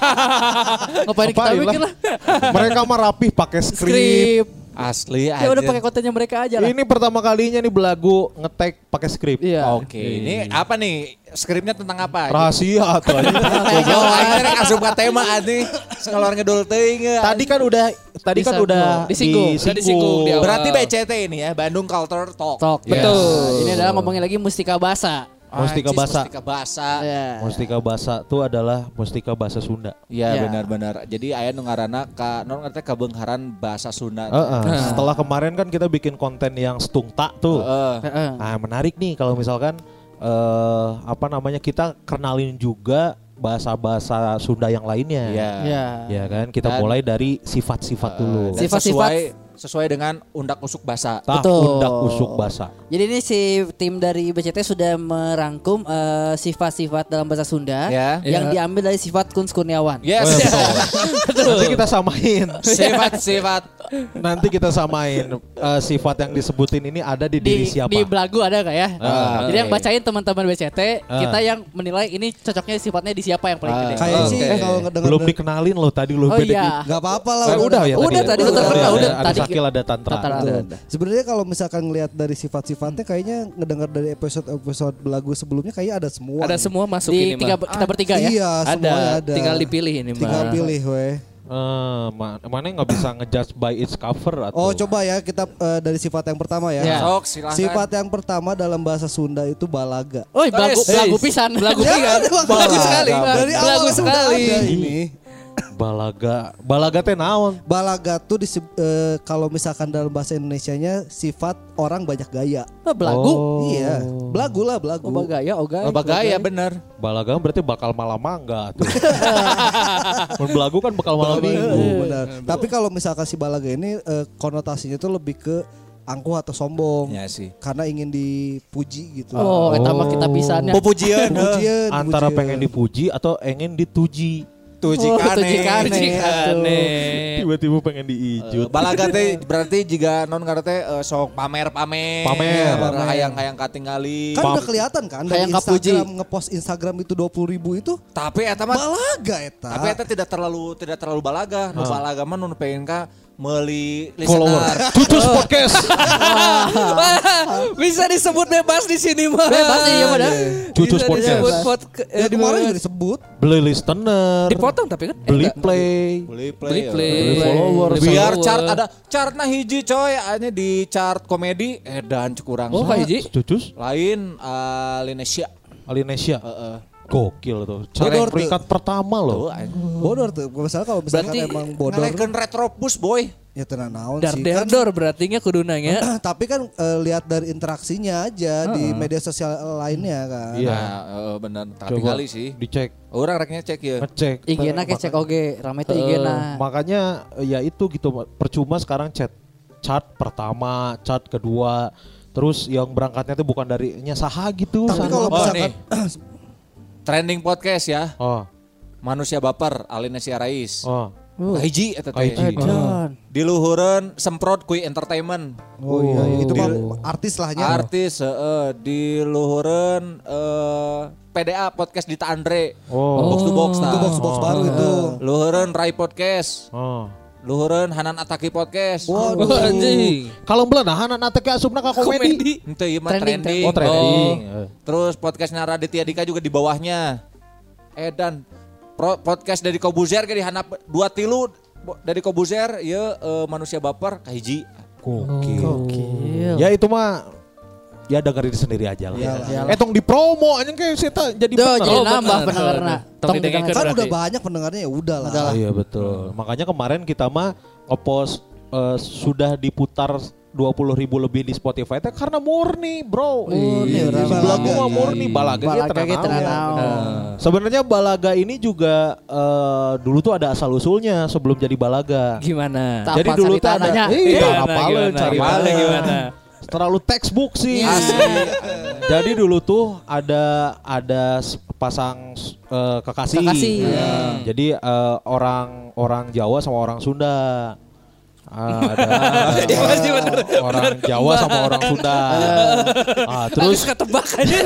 ngapain kita bikin lah. mereka mah rapih pakai skrip. Skrip. Asli Ya udah anjing. pakai kontennya mereka aja lah. Ini pertama kalinya nih belagu ngetek pakai skrip. Iya. Oke, ini apa nih? Skripnya tentang apa? Rahasia. Goblok, aing rek asup tema anjing. Ngalor ngedul teuing tadi kan udah tadi kan udah Disinggung. Udah disinggung di awal. Berarti BCT ini ya, Bandung Culture Talk. Talk. Yes. Betul. Ini adalah ngomongin lagi Mustika Basa. Mustika Basa. Mustika Basa. Ya. Mustika Basa tuh adalah mustika bahasa Sunda. Iya Ya. benar-benar. Jadi aya nu ngaranna ka non ngerti kabeungharan bahasa Sunda. Heeh. Setelah kemarin kan kita bikin konten yang stungta tuh. Heeh. Heeh. Nah, menarik nih kalau misalkan eh apa namanya kita kenalin juga bahasa-bahasa Sunda yang lainnya. Iya. Ya. Ya kan, kita Dan- mulai dari sifat-sifat dulu. Dan Sifat-sifat. Sesuai dengan undak usuk basa. Tah, Betul. undak usuk basa. Jadi ini si tim dari BCT sudah merangkum eh, sifat-sifat dalam bahasa Sunda Ya. yang Ya. diambil dari sifat Kun Kurniawan. Yes. Nanti kita samain. Sifat-sifat Nanti kita samain eh, sifat yang disebutin ini ada di diri Di, siapa. di belagu ada nggak ya? Ah, Jadi oke. yang bacain teman-teman BCT, Ah. kita yang menilai ini cocoknya sifatnya di siapa yang paling Ah. gede. Kayak Oh, sih kalau Belum dikenalin loh tadi loh. Oh iya. Gak apa-apa lah. Udah ya Udah tadi, udah ada, udah. Tadi- Sakil ada Tantra. Tantra. Betul. Ada, Sebenarnya kalau misalkan ngelihat dari sifat-sifatnya kayaknya ngedengar dari episode-episode lagu sebelumnya kayaknya ada semua. Ada nih. semua masuk Di ini tiga, mah. kita bertiga ya. Iya, Ada. ada. Tinggal dipilih ini mah. Tinggal pilih weh. Eh, ma- mana nggak bisa ngejudge by its cover atau Oh coba ya kita eh, dari sifat yang pertama ya. Ya. Sok silahkan. Sifat yang pertama dalam bahasa Sunda itu balaga. Oi, belagu, belagu pisan. Belagu pisan. belagu. Sekali. Dari awal Belagu sekali. ini. Balaga balaga teh naon Balaga tuh diseb- eh, kalau misalkan dalam bahasa Indonesianya sifat orang banyak gaya. Oh, belagu. Iya, belagu lah belagu. Oh, bagaya, oga. Oh, bagaya bener. balaga berarti bakal malam mangga tuh Mun belagu kan bakal malam minggu benar. Tapi kalau misalkan si balaga ini eh, konotasinya tuh lebih ke angkuh atau sombong. Ya sih. Karena ingin dipuji gitu. Oh, eta mah kita pisannya. Pujian. Pujian, antara pujian. pengen dipuji atau ingin dituji Tuji Oh, kane. tuji kane. Aneh. tiba-tiba pengen Eh, diijut Balaga teh berarti jika non karena teh eh, sok pamer-pamer. Pamer. Hayang-hayang katinggali. Kan udah kelihatan kan dari kapuji. Instagram ngepost Instagram itu 20 ribu itu Tapi eta mah balaga eta. tapi eta tidak terlalu tidak terlalu balaga. Nu balaga mah nu pengen ka meuli follower listener. cucus podcast Bisa disebut bebas di sini mah. Bebas iya mah dah. Cucus Bisa podcast. podca- Ya eh, kemarin juga disebut. beli listener Dipotong tapi kan. beli Eh, play Beli play. Beli ya. play. Beli follower. Beli Biar follower. chart ada chartna hiji coy, hanya di chart komedi edan kurang. Oh, Kak Hiji. cucus Lain uh, Linesia. Alinesia Heeh. Gokil tuh Bodor tuh. peringkat pertama loh Tuh. Bodor tuh. Misalnya kalau misalkan Berarti emang bodor Ngelehkeun retrobus boy. ya tenang naon Dar sih. der Kan, berarti nya kudu nanya. tapi kan eh, lihat dari interaksinya aja di media sosial lainnya kan. Iya. Nah, eh, bener. Tapi Coba kali sih. dicek Orang reknya cek ya. ngecek IG-na Maka- kecek oge, rame Eh, IG-na. makanya eh, ya itu gitu percuma sekarang chat chat pertama chat kedua terus yang berangkatnya tuh bukan dari saha gitu Tapi kalau Oh, misalkan Trending podcast ya. oh Manusia baper Alinesia Rais. oh Hiji eta teh. Edan. Di luhureun semprot kui entertainment. Oh iya, itu mah artis lahnya. Artis heeh di luhureun eh PDA podcast Dita Andre. oh Box to box nah. Itu box box baru itu. Luhureun Rai podcast. oh Luhureun Hanan Ataki podcast. Oh, anjing. kalau belanahan anak teh asupna ka komedi. Itu iya mah Trending, trending. oh trending Eh. Terus podcastnya Raditya Dika juga di bawahnya. Edan pro, podcast dari Kobuzer ke di hanap dua tilu dari Kobuzer ya eh, manusia baper kahiji. Gokil. Gokil. ya itu mah ya dengerin sendiri aja lah Iyalah. eh tong di promo anjing kayak kita jadi Duh, jadi Oh, nambah bener. pendengarna. Tong didengarkan. Kan berarti. udah banyak pendengarnya ya udah lah. Lah. Iya betul. Makanya kemarin kita mah ngepost eh, sudah diputar 20 ribu lebih di Spotify itu karena murni bro. Murni, Iya, balaga. gua murni balaga, Balaga ge tenang naon. Sebenarnya balaga ini juga eh, dulu tuh ada asal usulnya sebelum jadi balaga. Gimana? Jadi dulu tuh ada iya, Gimana, cari gimana? Terlalu textbook sih. Jadi dulu tuh ada ada pasang eh, kekasih. Kekasih. Ya. Jadi eh, orang orang Jawa sama orang Sunda. Ah, ada, ada Iya, orang, sih, bener. orang Jawa sama orang Sunda. Ah, Terus ketebak aja.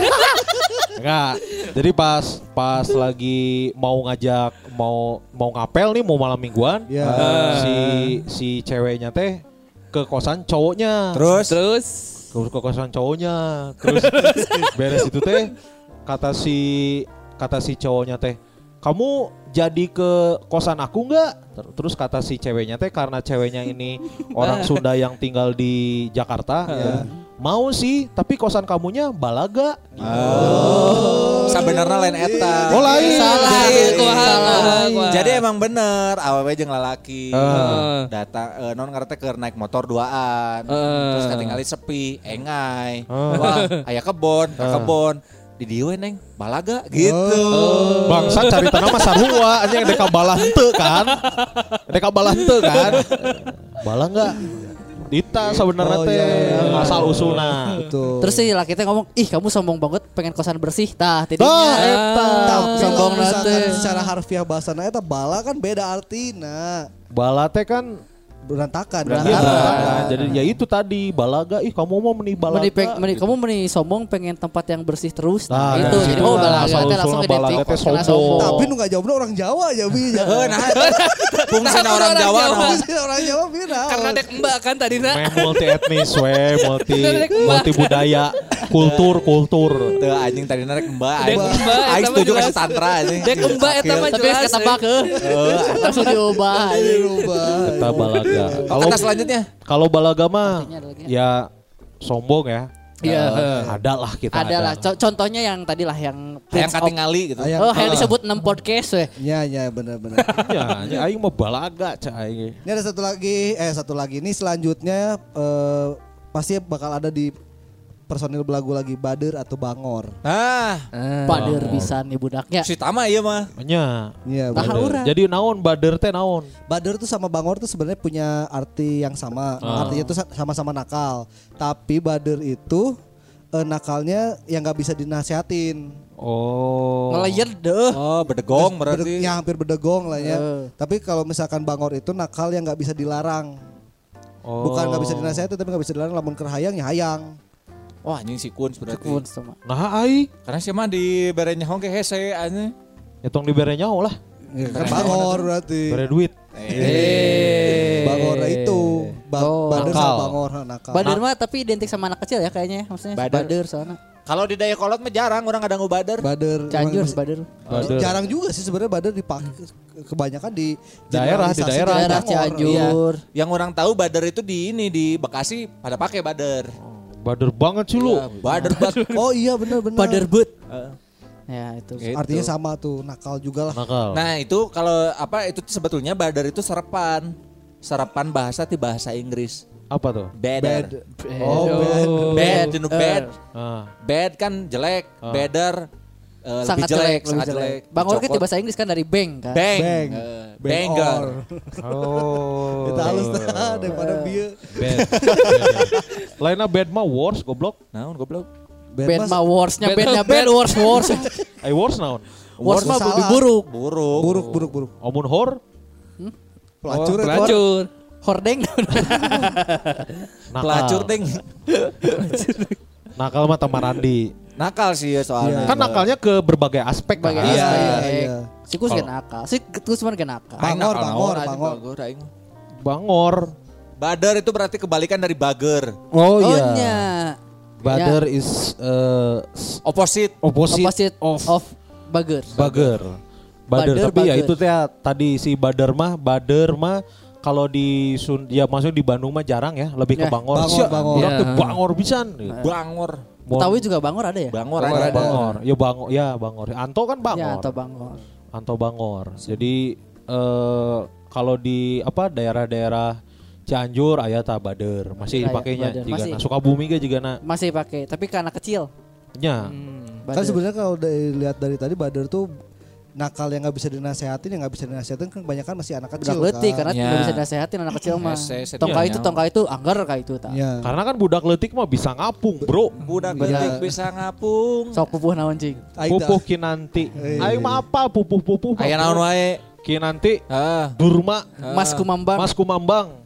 enggak. Jadi pas pas lagi mau ngajak mau mau ngapel nih mau malam mingguan. Iya. eh, si si ceweknya teh ke kosan cowoknya. Terus? Terus? Ke, ke kosan cowoknya. Terus beres itu teh kata si kata si cowoknya teh kamu jadi ke kosan aku nggak Ter- terus kata si ceweknya teh karena ceweknya ini orang Sunda yang tinggal di Jakarta ya, mau sih tapi kosan kamunya balaga sebenarnya lain eta. Oh, lain. Salah. Jadi emang bener awewe jeung lalaki. Ah. Datang eh, non ngarete keur naik motor duaan. Ah. Terus ketinggalan sepi, engai. Ah. Wah, aya kebon, ka kebon. Di dieu neng, balaga gitu. bangsa cari tanah mah sarua anjing deka balah henteu kan deka balah henteu kan bala nggak Dita sebenarnya Oh, teh iya, iya. asal usulna Betul. Terus si laki teh ngomong, "Ih, kamu sombong banget pengen kosan bersih." Tah, Dah, tidinya. eta. Tapi sombong nanti. secara harfiah bahasana eta bala kan beda artina. Bala teh kan berantakan. Iya, berantakan. Jadi ya itu tadi balaga. Ih kamu mau meni balaga? Meni, peng- meni- gitu. kamu meni sombong pengen tempat yang bersih terus. Nah, Nah, itu dari jadi oh lah, balaga asal teh langsung balaga identik teh sombong. Tapi nu nggak jawabnya orang Jawa ya bi. Heuh, nah, fungsinya orang Jawa nah. orang Jawa bina. Karena dek mbak kan tadi nak. Multi etnis we, multi multi budaya, kultur kultur. Teu anjing tadi narek mbak. Dek mbak, Aing eta mah setuju jelas. kasih tantra anjing. Dek mbak eta mah Tapi jelas. kata bak heuh. langsung diubah. Dirubah. Kita balaga. Kalau Kata selanjutnya. kalau balaga mah Artinya ada lagi. ya sombong ya. Iya, heeh. ada lah kita Ada lah. Co- contohnya yang tadi lah yang Yang katingali gitu. Ayang- Oh, yang disebut 6 podcast weh. Ya ya benar-benar. Ya, ya aing mau balaga cah aing. Ini ada satu lagi, eh satu lagi ini selanjutnya eh, pasti bakal ada di personil belagu lagi Bader atau Bangor. Nah, Pader bisa nih budaknya. si Tama iya mah. Nya. Iya, Bader. urang. Jadi naon bader teh naon? Bader tuh sama Bangor tuh sebenarnya punya arti yang sama. Artinya tuh sa- sama-sama nakal. Tapi Bader itu eh, nakalnya yang nggak bisa dinasehatin. Oh. Ngelayet deh. Oh, bedegong Bede- berarti. ya hampir bedegong lah ya. Eh. Tapi kalau misalkan Bangor itu nakal yang nggak bisa dilarang. Oh. Bukan nggak bisa dinasehatin tapi nggak bisa dilarang lamun kerhayang ya hayang. Wah, anjing si Kuns berarti. Kun sama. Nah ai, Karena sih mah di berenya hongke hese anjing. ya tong dibere nyaho lah. Ya, kan Bangor berarti. Bere duit. Eh. Bangor itu. Ba Oh. Bader Nakal. sama Bangor nakal. Bader mah tapi identik sama anak kecil ya kayaknya. Maksudnya Bader. Bader soalnya. Kalau di Dayakolot mah jarang orang kadang ngubadar. Bader. Cianjur emang- Bader. Bader. Jarang juga sih sebenarnya Bader dipakai kebanyakan di Daerah, di daerah. Daerah. Cianjur. Yang orang tahu badar itu di ini di Bekasi pada pakai badar. Bader banget sih lu. Ya, badar banget. Oh iya benar-benar. Bader but. Eh, Ya itu. gitu. Artinya sama tuh nakal juga lah. Nakal. Nah itu kalau apa itu sebetulnya badar itu serapan. Serapan bahasa di bahasa Inggris. Apa tuh? Badar. Oh, bad. Bad, know, bad. Ah. Bad kan jelek, badar eh, Sangat lebih jelek, jelek, sangat jelek. jelek. Bangor kan Dicopot. di bahasa Inggris kan dari bang kan. bang, Bang. eh, Bang banger. or. Oh. Kita halus dah daripada bieu. Bad. Lainnya bad mah worse goblok. Naon goblok? Band mas- mah worse-nya bandnya band worse worse. I worse naon? Worse mah lebih buruk. Buruk. Buruk buruk buruk. Omun hor? Pelacur Oh. Pelacur. Hordeng. Pelacur ding. Nakal mah tamarandi. Nakal sih ya soalnya. Kan nakalnya ke berbagai aspek kan. Iya, iya. Si Kus kan nakal. Si Kus mah kan nakal. Bangor, Bangor, Bangor. Bangor, aing. Bangor. Badar itu berarti kebalikan dari bager. Oh, Oh nya. Bader is uh, Opposite. opposite, Opposite of of bager. bager. Bader, Bader, tapi ya bager. itu teh tadi si Bader mah Bader mah kalau di Sun ya maksudnya di Bandung mah jarang ya, lebih ke Ya, Bangor. Bangor, Bangor. Ya. Bangor pisan. Bangor. Mau- Betawi juga Bangor ada ya? Bangor Bangor ada. ada. Bangor. Ya Bangor, ya Bangor. Anto kan Bangor. Ya atau Bangor. Anto Bangor. Jadi eh kalau di apa daerah-daerah Cianjur aya ta Bader masih dipakainya juga Masih. na Sukabumi juga na Masih pakai, tapi ke anak kecil. nya. Kan sebenarnya kalau dilihat dari tadi Bader tuh nakal yang nggak bisa dinasehatin yang nggak bisa dinasehatin kan kebanyakan masih anak Budak kecil letik kan. karena Ya. nggak bisa nasehatin anak kecil mah. Hese, hese Tongka dia itu, nyawa. tongka itu, anggar kayak itu tak. Ya. Karena kan budak letik mah bisa ngapung, Bro. Budak Iya. letik bisa ngapung. Sok pupuh naon cing. Pupuh kinanti. Ayo mah apa pupuh-pupuh? mah, Aya naon wae? Kinanti Ah. Durma Mas Kumambang. Mas Kumambang.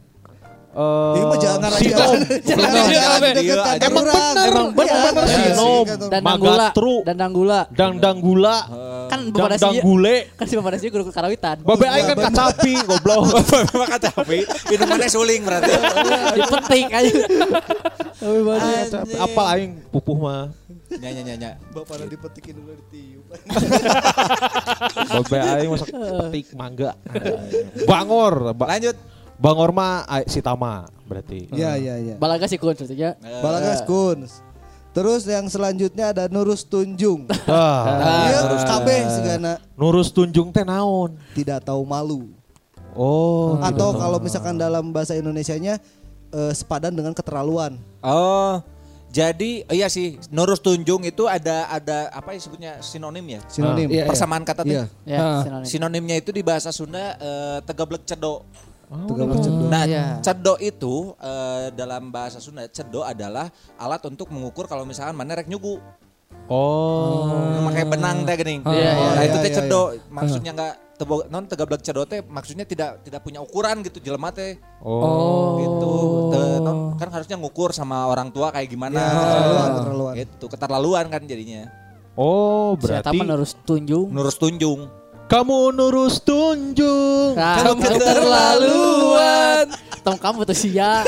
Eh, Ini mah jangan ngarang Sinom. iya, emang orang. bener, Emang emang bener, Iya, Sinom. kantor- dan Danggula, Magatru. dan Danggula. Dang-dang gula. Kan Bapak gule. kan si Bapak Dasi guru karawitan. Babe aing kan kacapi goblok. Maka tapi minumannya suling berarti. Dipetik aja. Kacapi. Apa aing pupuh mah? Nya nya nya nya. Bapak udah dipetikin dulu ditiup. Babe aing masak petik mangga. Bangor. Ba- Lanjut. Bangor mah ai- si Tama berarti. Iya iya iya. Balaga si kun maksudnya. Balagas Kuns. Terus yang selanjutnya ada Nurus Tunjung. Ah, Iya, kabeh segana Nurus Tunjung teh naon? tidak tahu malu. Oh, Atau kalau misalkan dalam bahasa Indonesianya eh, sepadan dengan keterlaluan. Oh. Jadi iya sih Nurus Tunjung itu ada ada apa ya sebutnya sinonim ya? Sinonim. Iya, iya. Persamaan kata tuh. Iya. Ya, Ah. sinonim. Sinonimnya itu di bahasa Sunda eh, tegablek cedo. Tiga belas cendol. Nah, Iya. cedo itu eh, dalam bahasa Sunda cedo adalah alat untuk mengukur kalau misalkan mana rek nyugu. Oh. Pakai benang teh geuning. Iya, iya, nah, itu iya, teh iya, cedo. Maksudnya enggak tebo, non tegablek cedot teh maksudnya tidak tidak punya ukuran gitu jelema teh Oh. gitu Te- non, kan harusnya ngukur sama orang tua kayak gimana Ya, keterlaluan, keterlaluan. gitu keterlaluan kan jadinya Oh, Berarti menurut tunjung. nurus tunjung kamu nurus tunjung. Kamu keterlaluan. Tong kamu tuh sia.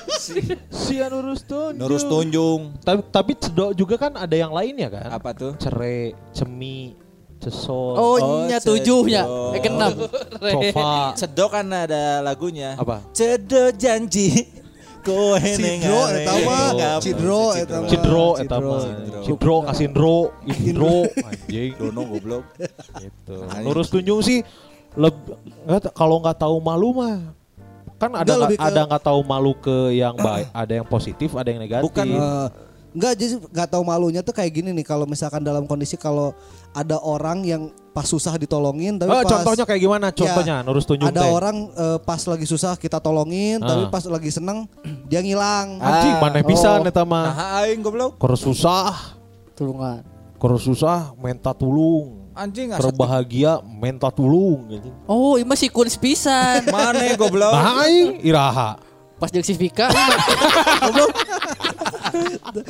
Sia nurus tunjung. nurus tunjung Tapi tapi cedok juga kan ada yang lainnya kan? apa tuh Cere, cemi, cesol, Oh, Oh, nya tujuhnya. Eh kenam. sofa. Cedok kan ada lagunya Apa? Cedok janji Kowe Cidro eta mah, Cidro eta mah. Cidro eta Cidro. mah. Cidro indro anjing. Dono goblok Gitu. Lurus tunjung sih leb- nggak ta- kalau nggak tahu malu mah kan ada Nggak, ke- ada nggak tahu malu ke yang baik, ada yang positif, ada yang negatif. Bukan, Eh, Enggak jadi nggak tahu malunya tuh kayak gini nih kalau misalkan dalam kondisi kalau ada orang yang pas susah ditolongin tapi Oh, pas contohnya kayak gimana? Contohnya nurus tunjung ada teh. orang eh, pas lagi susah kita tolongin tapi Ah. pas lagi seneng dia ngilang anjing Ah, mana bisa oh. eta mah. Nah aing goblok Keur susah, Tulungan. keur susah minta tulung. Anjing Keur asal bahagia minta tulung gitu. Oh, ini masih kun pisan. Mana goblok Nah, aing iraha. Pas jeung si Vika,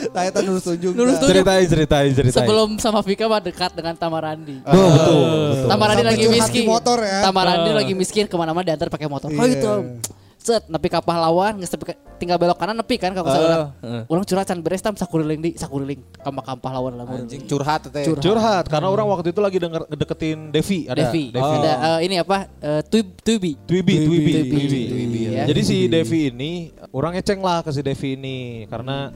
nah itu nurus tunjung Nurus Nah. tunjung. Ceritain, ceritain, ceritain. sebelum sama Vika mah dekat dengan Tamarandi. Oh, betul, betul. Tamarandi Sampai lagi miskin. motor ya. Tamarandi lagi miskin ke mana-mana diantar pakai motor. Oh Iya. Set, nepi ka pahlawan, geus tinggal belok kanan nepi kan kalau Eh, urang. Urang curhat can beres tam sakuriling di sakuriling ka makam pahlawan lah. Anjing curhat teh Curhat. Curhat karena orang waktu itu lagi denger deketin Devi ada. Devi. Oh. Ada eh, ini apa? Eh, Tuib- Tuibi. Twibi, Twibi, Twibi. Twibi. Twibi, ya. Jadi si Devi ini orang ngeceng lah ke si Devi ini karena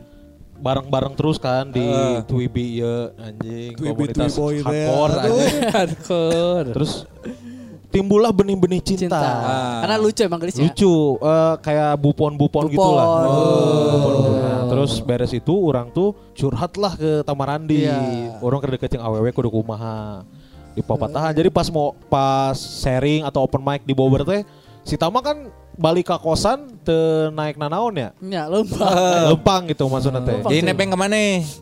bareng-bareng terus kan di Eh. Twibi ya anjing Twibi, komunitas Twiboy teh. hardcore. Hardcore. Terus timbullah benih-benih cinta. Cinta. Ah. Karena lucu emang gelisnya. Lucu eh, kayak bupon-bupon Bupon. gitu lah. Oh. Nah, terus beres itu orang tuh curhat lah ke Tamarandi. Iya. Orang kedeket yang aww kudu kumaha. Di papatahan. Jadi pas mau pas sharing atau open mic di Bogor teh si Tama kan balik ke kosan te naik nanaon ya. Ya, lupa. Lempang gitu maksudnya teh. Jadi nebeng ke mana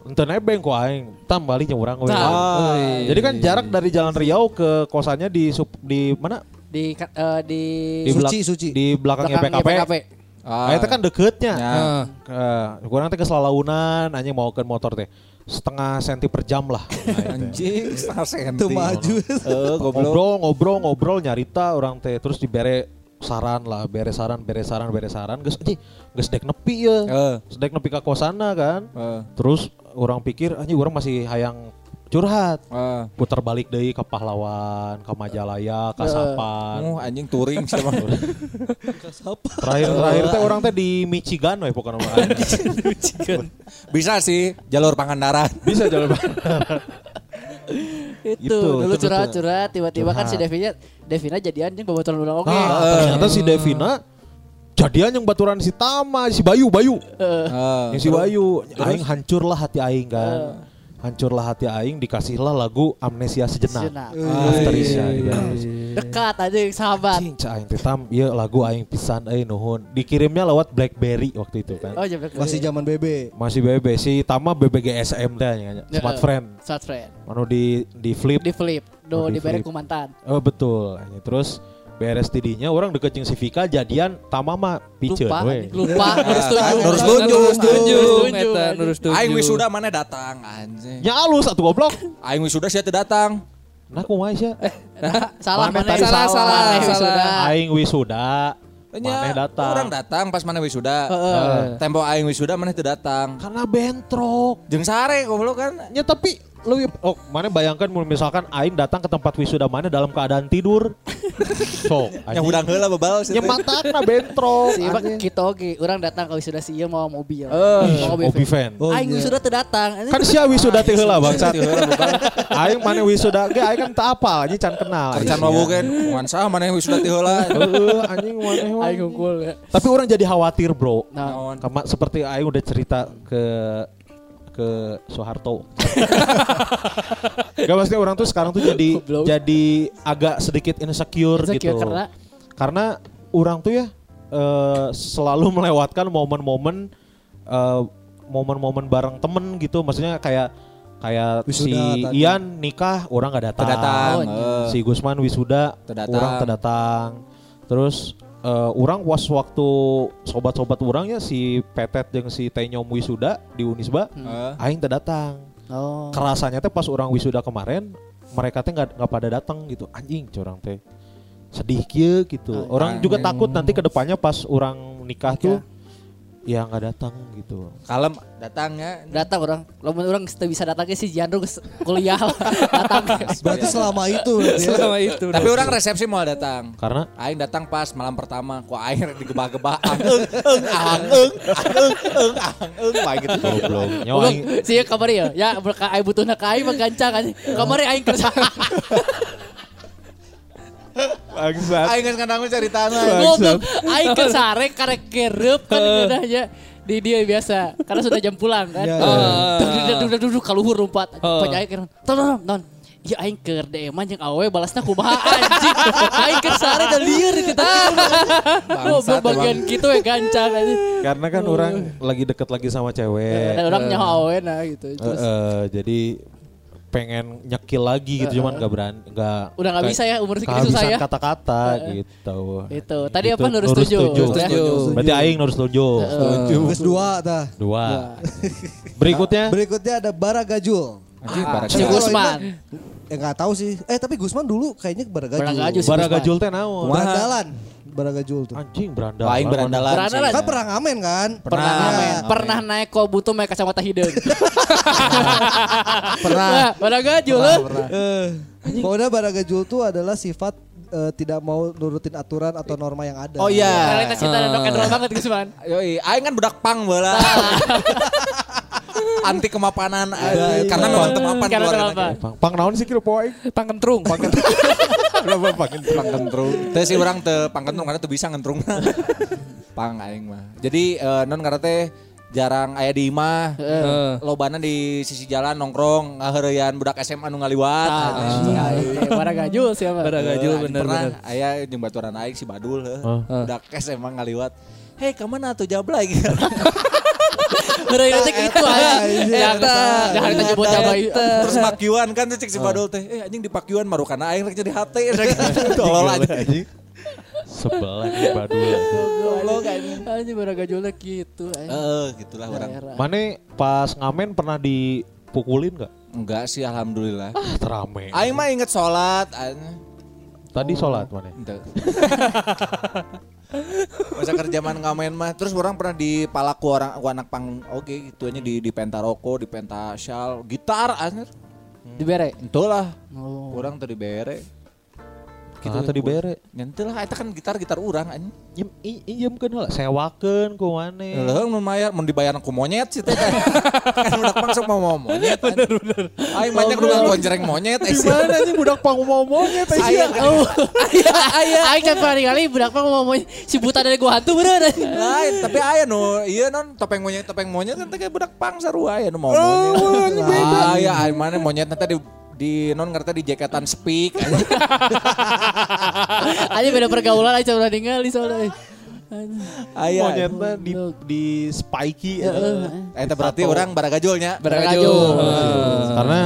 Ente nebeng ku aing. Tam baliknya urang we. Tah. Ah. Jadi kan jarak dari Jalan Riau ke kosannya di sup, di mana? Di eh, di Di belak- Suci, Suci. Di belakangnya belakangnya PKP. PKP. Ah, itu kan deketnya. Ya. Eh, kurang teh ke Selalaunan anjing mau ke motor teh setengah senti per jam lah. Nah, itu. Anjing setengah senti Tuh maju. Goblok ngobrol ngobrol ngobrol nyarita orang teh terus dibere saran lah bere saran bere saran bere saran geus anjing geus dek nepi ya. Geus dek nepi ka kosana kan. Eh, Terus orang pikir anjing orang masih hayang curhat. eh. Putar balik deui ke pahlawan, ke Majalaya, ke Sapan. Oh, anjing touring sama Terakhir terakhir teh orang teh di Michigan we pokoknya mah. Bisa sih jalur Pangandaran Bisa jalan Itu, Gitu, dulu itu curhat-curhat tiba-tiba kan si. Devina Devina jadi anjing bobotolan ulang oke. Nah, ternyata si Devina jadian yang baturan si Tama, si Bayu, Bayu. Eh, Yang si Bayu, aing hancurlah hati aing kan. Hancurlah hati aing dikasihlah lagu Amnesia Sejenak. Sejenak. Afterisha gitu. Dekat aja sahabat. Cing, cah aing teh tam, ieu lagu aing pisan euy nuhun. Dikirimnya lewat BlackBerry waktu itu kan. Oh, jam masih zaman BB Masih BB si Tama BBGSM dah nya, Smart Friend. Smart friend. Manu di di flip. Di flip, do Oh, di diberi flip. ku mantan. Oh betul. Terus beres tidinya orang deket jeung si Vika jadian Tama mah piceun Lupa, we. lupa. Nurus tunjung. Nurus Eta nurus tunjung. Aing wisuda mana datang anjing. Nya alus atuh goblok. Aing wisuda sia teu datang. Nah kumaha sia? Salah Mana mana? tadi salah, salah, Maneh salah. sudah. Aing wisuda. Nya, Maneh datang. Orang datang pas mana wisuda. Heeh. Tempo aing wisuda mana teu datang. Karena bentrok. Jeung sare goblok kan. Ya tapi lu oh mana bayangkan misalkan aing datang ke tempat wisuda mana dalam keadaan tidur. Sok. Yang udang heula bebal Ya matakna bentrok. Si Iba kita oke, orang datang ke wisuda si ieu mau mobil. Eh, Mau Obi fan. Oh, Aing iya. wisuda teu datang. Kan sia wisuda teh heula bangsat. Aing mana wisuda ge aing kan teu apal anjing can kenal. Kerjaan mah bukan. Ngan sah mana yang wisuda teu heula. Heeh, anjing maneh mah. Aing unggul ya. Tapi orang jadi khawatir, Bro. Nah, Kama, seperti Aing udah cerita ke ke Soeharto. Gak maksudnya orang tuh sekarang tuh jadi Goblok. jadi agak sedikit insecure, Insecure gitu. karena? karena orang tuh ya eh, selalu melewatkan momen-momen eh, momen-momen bareng temen gitu. Maksudnya kayak kayak Wisuda si tadi. Ian nikah orang nggak datang. Terdatang. Oh, eh. Si Gusman wisuda Terdatang. orang terdatang. Terus eh, orang was waktu sobat-sobat orangnya si Petet jeung si Tenyom wisuda di Unisba, Eh. aing terdatang. Oh. Kerasanya teh pas orang wisuda kemarin mereka teh nggak nggak pada datang gitu. Anjing curang teh. Sedih kieu gitu. Orang juga takut nanti ke depannya pas orang nikah tuh ya nggak datang gitu. Kalem datangnya. Datang orang, lamun orang bisa datang ke si Jandro kuliah datang. Berarti selama itu berarti ya. Selama itu. Tapi orang resepsi mau datang. Karena Aing datang pas malam pertama, kok aing digebah-gebah, ang eung eung ang eung ang eung eung ang eung Wah, gitu. goblok. Nyawa sih kamari ya, ya aing butuhna ka aing menggancang aja. Kamari aing kerja. Bangsat. Aing geus ngadang cari tanah. Goblok, aing ke sare karek kereup kan geunahnya di dia biasa karena sudah jam pulang kan. Ya. Duduk duduk duduk kaluhur rumpat. Oh. Pokoknya aing keur ton ton. Ya aing keur DM jeung awewe balasna kumaha anjing. Aing keur sare da lieur di kita. Goblok bagian kitu we gancang aja. Karena kan orang lagi deket lagi sama cewek. Dan orang nyaho awewe nah gitu. Eh, Terus eh, jadi pengen nyekil lagi gitu cuman nggak berani nggak Udah nggak bisa ya, umur segitu kehabisan susah ya. kata-kata gitu Itu. Tadi Gitu, apa nurus nurus tujuh? tujuh. Ya. Setuju. berarti aing nurus tujuh Geus dua tah. dua berikutnya Berikutnya ada Baragajul. Anjing barang. Si Gusman. Ya nggak tahu sih. Eh tapi Gusman dulu kayaknya Baragajul. Baragajul sih. baragajul teh naon Berandalan. Baragajul tuh. anjing beranda Wah, aing berandalan. Berandalan. Kan pernah ngamen kan? Pernah ngamen. ngamen. Pernah naik kok butuh make kacamata hidung. Pernah. Wah, pada gajul Pernah, lu. pernah. Eh, Pokoknya Baragajul tuh adalah sifat eh, tidak mau nurutin aturan atau norma yang ada. Oh iya. Realitas kita ada rock and roll banget Gusman. Yoi, aing kan budak pang bola. Anti kemapanan eh, karena memang temapan Karena temapan. pang, pang naon sih kira poe Pangkentrung. berapa pang Pangkentrung. Teu sih urang teu pangkentrung karena teu bisa ngentrung. Pang aing mah. Jadi eh, non karena teh jarang aya di imah. Heeh. Lobana di sisi jalan nongkrong ngaheureuyaan budak SMA nu ngaliwat. Pada gajul siapa? Pada gajul bener pernah bener. aya jeung baturan aing si Badul heuh. Oh. Budak SMA ngaliwat. Hei, ke mana tuh jablay gitu. Bener itu gitu aja. Ya Jangan kita nyebut coba Terus pakyuan kan tuh cek si Badul teh. Eh anjing di pakyuan marukana aing rek jadi hate. Tolol aja. Sebelah nih badul Goblok anjing. Anjing gajulnya gitu. anjing. Heeh, gitulah orang. Mana pas ngamen pernah dipukulin nggak Enggak sih alhamdulillah. ah terame Aing mah inget sholat. aing. tadi sholat mana. Masa kerjaan ngamen mah terus orang pernah di palaku orang ku anak pang oke gitu aja di di penta roko, di penta shawl, gitar anjir. Dibere. Ente lah. Oh. Orang tadi bere. Gitu tadi bere Nyentil lah eta kan gitar-gitar urang anjing. Iem, i- iem kan lah sewakeun ku Leuheung mun mayar mun dibayar ku monyet sih teh. kan udah pang sok mau mau monyet. Bener bener. Aing banyak udah gonjreng monyet sih. Gimana nih budak pang mau monyet Aya Oh, aya aya. Aing can pari kali budak mah ngomong si buta dari gua hantu bener. lain tapi aya nu iya non topeng monyet topeng monyet kan teh kayak budak pang sarua aya nu mau monyet. Aya aya mana monyetna teh di non ngerti di jaketan speak anjing. Aja beda pergaulan aja udah ningali soalnya. aya. monyetnya di di spiky Eta berarti orang baragajulnya. Baragajul. karena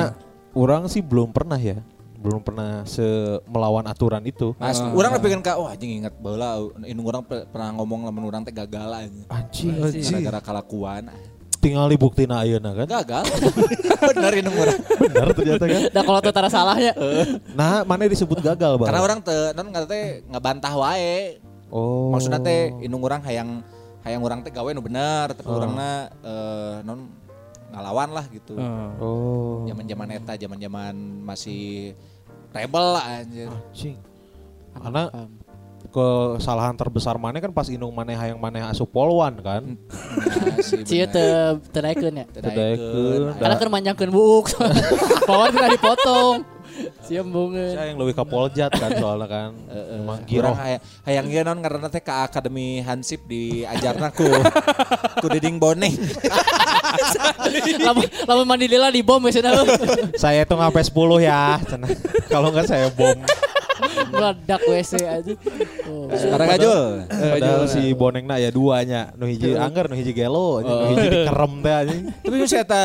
orang sih belum pernah ya belum pernah se melawan aturan itu Mas, orang lebih kan kak, wah anjing inget baheula indung orang pe- pernah ngomong lamun orang teh gagal anjing. anjing Gara-gara kalakuan. Tinggal dibuktiin ayeuna kan Gagal. Bener indung orang. benar ternyata kan Nah kalau tuh tara salahnya. nah mana disebut gagal bang Karena orang teh non ngerti teh ngebantah wae. oh Maksudnya teh indung orang hayang hayang orang teh gawe nu bener, tapi orangna eh, non ngalawan lah gitu. oh Zaman-zaman eta, zaman-zaman masih rebel lah anjir. anjing karena kesalahan terbesar mana kan pas indung maneh hayang maneh asup polwan kan si Cie teu naikeun ya. Tedaikeun. Karena keur manjangkeun buuk. Bawaan kena dipotong. Siam bungeun. saya yang lebih kapoljat kan soalnya kan emang Girang giroh hayang, hayang ieu non karena teh ke Akademi Hansip diajarna ku ku Diding Boneng. Lamun lamun mandi lila di bom saya itu sampai 10 ya cenah. kalau enggak saya bom Meledak WC aja. Oh. Baragajul. Padahal si boneng na ya duanya nu hiji anggar nu hiji gelo nu hiji dikerem teh anjing Tapi nu saya eta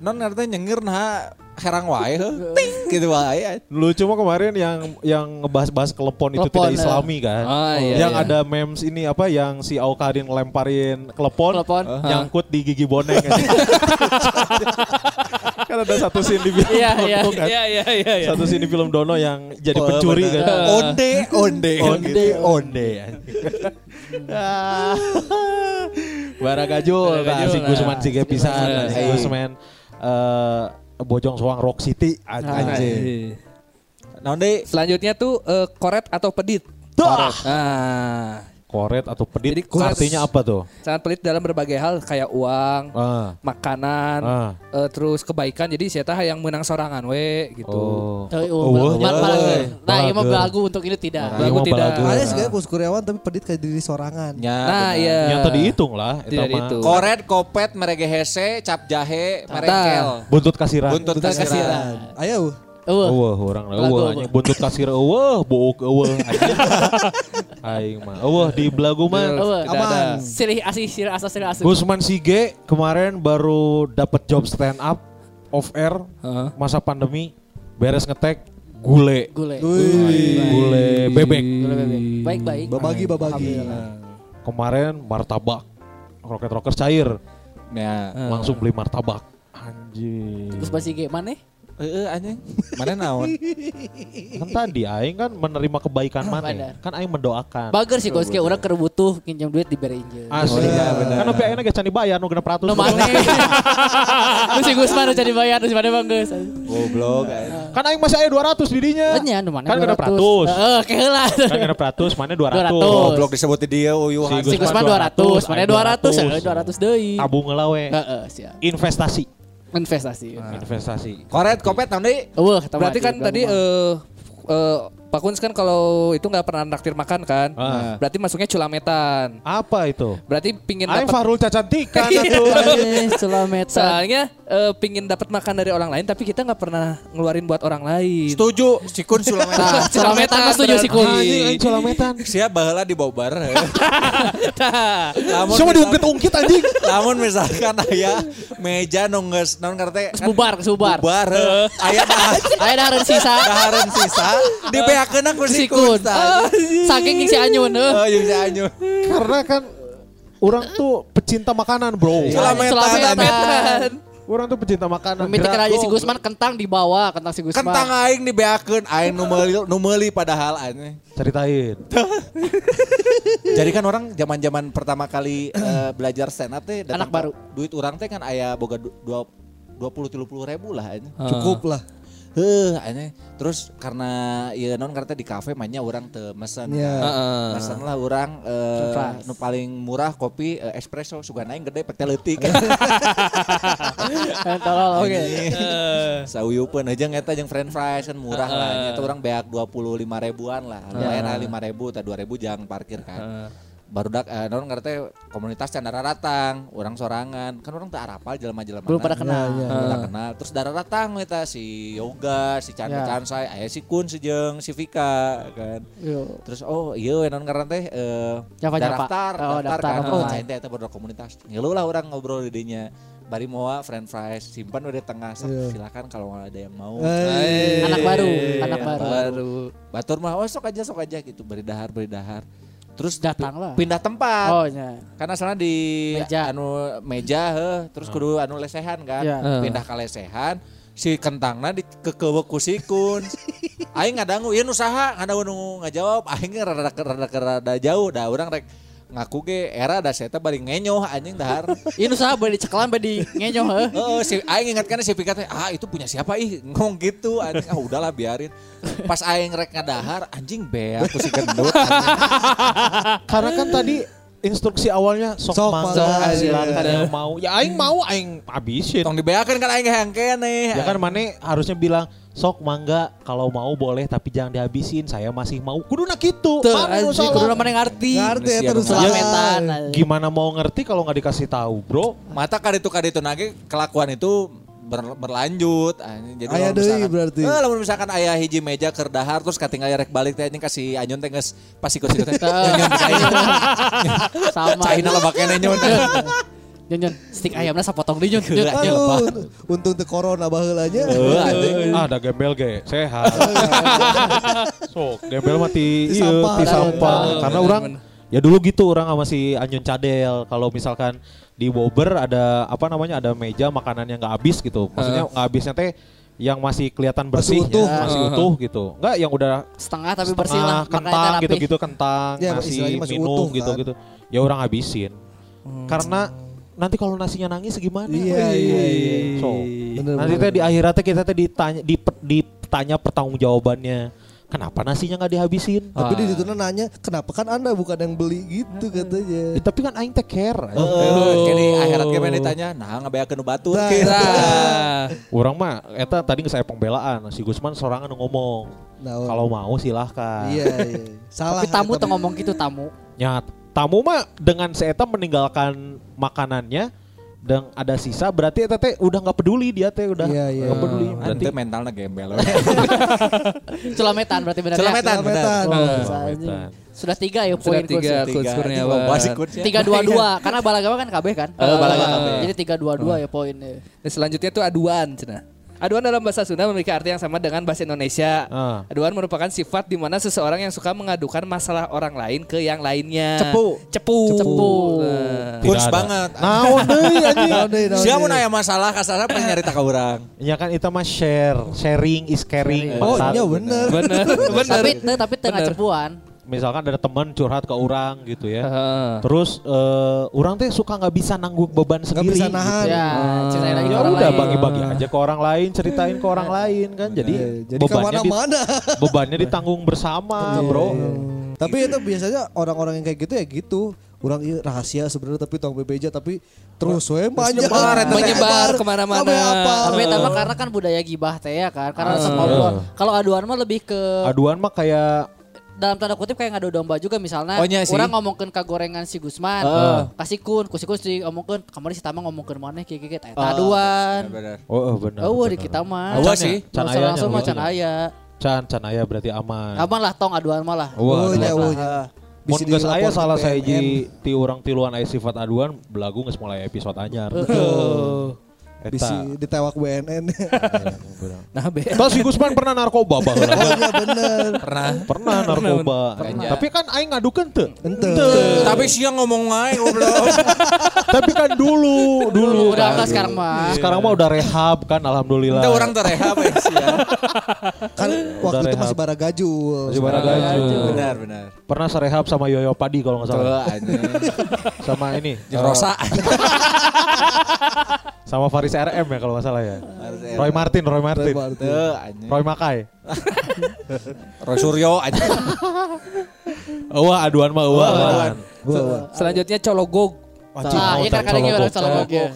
non ngerti nyengir nah herang wae heuh. ting gitu wae. Lucu mah kemarin yang yang ngebahas-bahas kelepon itu tidak ya. islami kan. Ah, iya, yang iya. ada memes ini apa yang si Aukarin ngelemparin kelepon, Kelepon. nyangkut di gigi bonek kan. ada satu scene di film Iya, Dono iya. kan. Iya iya iya iya. Satu scene di film Dono yang jadi Oh, pencuri bener. kan. Onde, onde. Onde, onde. Ah. Baragajul, nah, si nah. Gusman si Gepisan, si. Gusman eh, Bojong Soang Rock City anjing. Naon deui? Selanjutnya tuh eh, koret atau pedit. Dah. Ah, Koret atau pedit Jadi artinya apa tuh? sangat pelit dalam berbagai hal kayak uang, Ah. makanan, Ah. eh, terus kebaikan. Jadi saya tah yang menang sorangan we gitu. Oh. Tapi, Oh, oh. Nah, ini mah Balager. belagu untuk ini tidak. Nah, Belagu tidak. Ada sih Kus Kuryawan tapi pedit kayak diri sorangan. Ya, Nah, iya. Yang tadi hitung lah, eta Tidak mah. Koret, kopet, merege hese, cap jahe, merekel. Buntut kasiran. Buntut kasiran. kasiran. Ayo. Eueuh. Eueuh, urang eueuh anjing buntut kasir eueuh, book eueuh anjing. Aing mah. Eueuh di belagu mah. Ada. Silih asih, silih asa, silih asih. Gusman Sige kemarin baru dapat job stand up off air Heeh. masa pandemi beres ngetek gule. Gule. Gule bebek. Gule bebek. Baik-baik. Babagi babagi. Kemarin martabak. Roket rockers cair. Ya. Langsung beli martabak. Anjing. Terus masih kayak mana? Heeh anjing. Mana naon? Kan tadi aing kan menerima kebaikan mana? Benar. Kan aing mendoakan. Bager sih, kayak orang keur butuh pinjam duit diberi injil. Asli. Kan opi ayeuna ge can dibayar nu genep ratus. No mana? Nu si Gusman nu jadi bayar, nu si mana bang geus. Goblok. anjing. Kan aing masih aya 200 di dinya. Enya nu mana? Kan genep 200. ratus. Heeh, keheula. Kan genep ratus, mana 200. 200. Goblok disebut di dia uyuh. Si Si Gusman Gusman 200, mana 200, 200. 200 deui. Tabung ngelawe. Heeh, siap. Investasi. Investasi. Investasi. Koret, kopet, naon deui? Eueuh, Berarti kan tadi eh eh, Pak Kuns kan kalau itu nggak pernah naktir makan kan? Ah. Berarti masuknya culametan. Apa itu? Berarti pingin dapat Fahrul Cacantikan Iya. atuh. Selametan. Soalnya eh, pingin dapat makan dari orang lain tapi kita nggak pernah ngeluarin buat orang lain. Setuju. Si Kun Sulametan. Nah, Sulametan mah setuju si Kun. Anjing aing culametan. Siap baheula di bar. Lamun Cuma misal- diungkit-ungkit anjing. Lamun misalkan aya meja geus naon ngarete Geus bubar, geus bubar. Bubar. heuh. Aya dahar Aya dahareun sisa. dahareun sisa dibeakeun ku si Si Kun. Kun. tah. Saking si Anyun heuh. Oh, jeung si Anyun. Karena kan orang tuh pecinta makanan, Bro. Sulametan. Sulametan. Orang tuh pecinta makanan. Gerak, aja si. Gusman kentang dibawa, kentang si Gusman. Kentang aing dibeakeun aing nu meuli nu meuli padahal aneh. Ceritain. Jadi kan orang zaman-zaman pertama kali eh, belajar stand up teh Anak baru. Duit orang teh kan aya boga du- dua dua puluh tiga puluh ribu lah aneh. Cukup lah. Heuh, aneh. Terus karena ya non karena di kafe mainnya orang teu mesen. Iya. kan. Heeh. Mesen lah orang Surprise. nu paling murah kopi eh, espresso suga naik gede pek teh leutik. Tolol oke. Sauyupeun aja eta jeung french fries kan murah lah. Eta orang beak 25 ribuan lah. Lumayan lah 5 ribu atau 2 ribu jang parkir kan. Baru dak eh, non ngerti komunitas candara ratang, orang sorangan. Kan orang teu arapal jelema-jelema. Belum pada kenal. Belum pada kenal. Terus dara ratang eta si Yoga, si Chandra Ya. Cansai, aya si Kun si jeung si Vika kan. Yo. Terus oh iya non karena teh eh Nyapa-nyapa. daftar, Oh, daftar, daftar. kan. Oh, Oh, ente eta baru komunitas. Ngeluh lah orang ngobrol di dinya. Bari moa french fries simpan udah di tengah sok silakan kalau ada yang mau. Eh, Anak baru, anak Anak baru. Baru. Batur mah oh sok aja sok aja gitu beri dahar beri dahar. Terus Datang pi- lah. Pindah tempat. Oh, nya. Karena sana di Meja. anu meja heh, terus kudu anu lesehan kan. Ya. Heeh. Pindah ke lesehan si kentangna di kekewe ku si kun. Aing ngadangu ieu nu saha ngadangu nu ngajawab aing rada rada rada jauh dah urang rek ngaku ge era da saya teh bari ngenyoh anjing dahar. Ini usaha bade cekalan bade ngenyoh heuh. Heeh, si aing ingatkan si Pika teh, ah itu punya siapa ih ngomong gitu anjing ah udahlah biarin. Pas aing rek ngadahar anjing beak ku si gendut. Karena kan tadi instruksi awalnya sok, Sok mangga mangga, silakan iya. yang mau. Ya aing mau aing habisin. Tong dibeakeun kan aing yang kene. Ya kan Mane harusnya bilang sok mangga kalau mau boleh tapi jangan dihabisin. Saya masih mau. Kuduna gitu Mane nu anjing salah. kudu mana ngarti. Ngerti ya. Manusia terus Selametan. gimana mau ngerti kalau nggak dikasih tahu bro? Mata kaditu kaditu nage kelakuan itu ber- berlanjut jadi Aya lamun deui misalkan- berarti. Eh, lamun misalkan ayah hiji meja keur dahar terus katinggal rek balik teh anjing kasih anyun teh geus pas ikut ikut teh Sama. cai na lebak kene nyun Nyun nyun, stick ayamnya sapotong di nyun. Nyun, nyun. Aduh, untung teu corona baheulanya. Ah, ada gembel ge, sehat. Sok, gembel mati Ti iya, sampah. ti sampah. Bener, Karena orang ya dulu gitu orang sama si Anyun Cadel. Kalau misalkan di Bobber ada apa namanya ada meja makanan yang nggak habis gitu. Maksudnya nggak habisnya teh yang masih kelihatan bersih, utuh. masih Ya. utuh gitu. Enggak yang udah Setengah tapi bersih lah. setengah kentang gitu-gitu kentang, Ya, nasi, istilahnya masih minum utuh, kan. gitu-gitu. Ya orang habisin. Karena nanti kalau nasinya nangis gimana? Iya, iya, iya. So, Bener, nanti bener. teh di akhirat teh kita teh ditanya dip- ditanya pertanggungjawabannya. Kenapa nasinya nggak dihabisin? Tapi di situ nanya, kenapa kan anda bukan yang beli gitu katanya. Eh, tapi kan aing teh care. Oh. Kini akhirat pengen ditanya, nah ngabeakeun nu batur Nah. Nah, Orang mah eta tadi saya pembelaan si Gusman sorangan ngomong. Nah, Kalau mau silahkan. Iya, iya. Salah. Tapi tamu tuh ngomong gitu tamu. Ya, tamu mah dengan seeta meninggalkan makanannya dan ada sisa berarti eta teh udah nggak peduli dia teh udah Iya, iya. nggak peduli. Berarti Berarti mentalnya gembel. Celametan berarti benar Celametan, ya. Celametan. Oh. Celametan. Sudah tiga ya poin tiga. Tiga dua dua karena balagama kan KB kan. Oh, Balaga Eh, KB. Jadi tiga dua dua ya poinnya. Selanjutnya tuh aduan, cina. Aduan dalam bahasa Sunda memiliki arti yang sama dengan bahasa Indonesia. Ah. Aduan merupakan sifat di mana seseorang yang suka mengadukan masalah orang lain ke yang lainnya. Cepu. Cepu. Cepu. Nah. Kurs Tidak ada. banget. Naon deui anjing. Siapa aya masalah kasarnya pengen nyarita ka urang. Ya kan itu mah share, sharing is caring. Oh iya bener. Bener, bener. Tapi tapi tengah cepuan. Misalkan ada teman curhat ke orang gitu ya. Heeh. Terus eh, orang teh suka nggak bisa nanggung beban Gak sendiri. bisa nahan. Ya, ceritain lagi ke Ya orang udah bagi-bagi aja ke orang lain, ceritain ke orang lain kan. Jadi, Iya, Jadi bebannya di- ke mana-mana. bebannya ditanggung bersama, bro. Tapi itu biasanya orang-orang yang kayak gitu ya gitu. Orang iya rahasia sebenarnya tapi tong bebeja tapi terus we. Menyebar ke mana-mana. Sampai apa? Tapi mah karena kan budaya gibah teh ya kan. Karena ngobrol. Kalau aduan mah lebih ke Aduan mah kayak dalam tanda kutip kayak ngadu domba juga misalnya Oh, sih. orang ngomongin ke gorengan si Gusman kasih kun kusi kun si ngomongin kamari si Tama ngomongin mana kayak kayak eta aduan Bener. oh, oh benar. oh di benar. kita mah Awas Can sih. ya? Can langsung mah gitu. can aya Can, can ayah berarti aman. aman lah tong aduan mah lah Wah, Oh, nya, aduh. oh, nya. Mun Bisa geus aya salah saya ti urang tiluan aya sifat aduan belagu geus mulai episode anyar. Bisa Eta. ditewak BNN. Nah, be. Toh si Gusman pernah narkoba oh iya bener. Pernah. Pernah narkoba. Tapi kan aing ngadukeun teu. Ente. Tapi siang ngomong aja goblok. Tapi kan dulu, dulu. udah kan. enggak sekarang mah Sekarang mah udah rehab kan alhamdulillah. Kita orang terehab ya siang. Kan waktu itu masih baragajul. Masih baragajul. Benar, benar. Pernah serehab sama Yoyo Padi kalau nggak Tuh salah. Sama ini. Rosa. Sama Faris RM ya kalau nggak salah ya. Roy Martin, Roy Martin. Tuh anjing. Roy Makai. Roy Suryo anjing. Wah aduan mah wah. Selanjutnya cologog nah iya kan kadang orang Cologok ya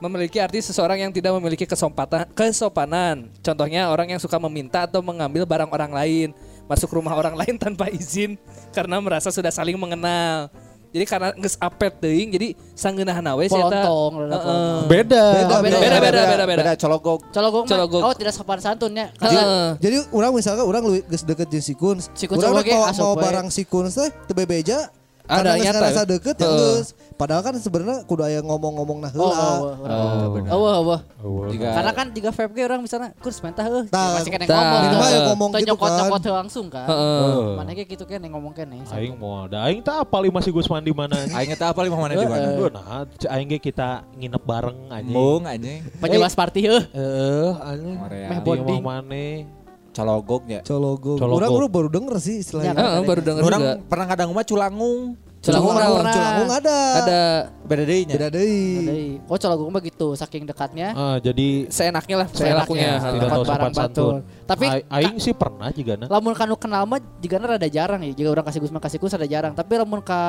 memiliki arti seseorang yang tidak memiliki kesompatan, kesopanan. Contohnya orang yang suka meminta atau mengambil barang orang lain, masuk rumah orang lain tanpa izin karena merasa sudah saling mengenal. Jadi karena geus apet teuing jadi sangeunahna we si eta. Beda. Beda, beda, beda, beda, beda. cologok. cologong mah Cologong. oh tidak sopan santunnya. Jadi orang misalkan orang lu geus deket jeung si Kun. Si Kun Urang coba ge mau, mau barang si Kun teh teu bebeja. Ada Karena geus nyata, ngerasa ya? deket ya Heeh. geus. Padahal kan sebenarnya kudu aya ngomong-ngomong nah oh heula. oh oh oh oh Oh, Jika karena kan jika vape ge orang misalnya kurs mentah heuh masih kena ngomong Minimal gitu. ya ngomong gitu nyokot-nyokot kan. heuh langsung kan Heeh. mana kayak gitu kan yang ngomong kene Aing mau ada aing tak apa lima si Gusman di mana. aing eta apa lima mana di mana? Nah, aing ge kita nginep bareng aja. Mung anjing. penjelas party heuh Eh, anjing. Meh Di bonding. rumah mana? Cologoknya. Cologo. Cologo. Orang orang baru denger sih istilahnya. Ya, Heeh, baru dengar Orang juga. pernah kadang mah culangung. Culangung, naon? Culangung ada. Ada Beda deui nya. Beda deui. Oh cologong mah gitu saking dekatnya Ah, jadi seenaknya lah Seenaknya. perilakunya. tidak tahu sopan santun. Tapi aing sih pernah juga nah. lamun kanu kenal mah jika rada jarang ya jika orang kasih Gusman kasih Kus ada jarang tapi lamun ke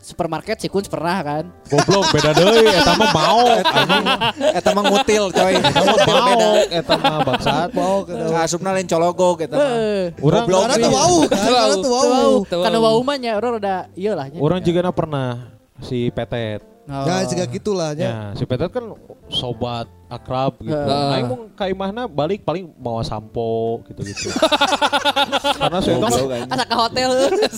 supermarket si Kun pernah kan Goblok beda deui eta mah mau. Eta mah ngutil coy. Eta mah mau eta mah bangsat. Mau ke Kasupna lain cologok eta mah. Urang wow kan. Tuh Karena karena wau mah nya orang udah iya lah nya. Orang juga na pernah si Petet. Oh. Ya juga gitulah ya. Ya, si Petet kan sobat akrab gitu. Heeh. Aing mau ka imahna balik paling bawa sampo gitu-gitu. Karena saya kan Asa ke hotel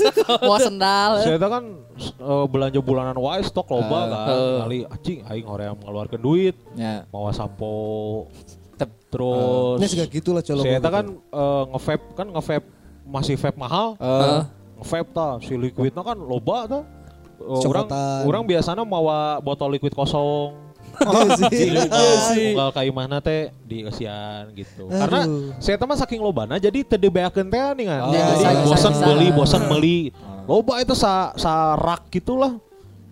bawa sendal. saya kan eh, belanja bulanan wae stok loba kan. Kali anjing aing hoream mengeluarkan duit, Ya. bawa sampo. Tep. Terus Ini juga gitulah colok. saya kan eh, nge-vape kan nge-vape masih vape mahal. Eh, Nge-vape ta si liquidnya kan loba ta. Eh, orang orang biasanya mawa botol liquid kosong. Iya sih. Unggal ka imahna teh di kesian gitu. Karena Aduh. saya mah saking lobana jadi teu dibeakeun teh nih kan. Oh. jadi bisa, bosan beli, bosan beli. Loba itu sa sa rak gitulah.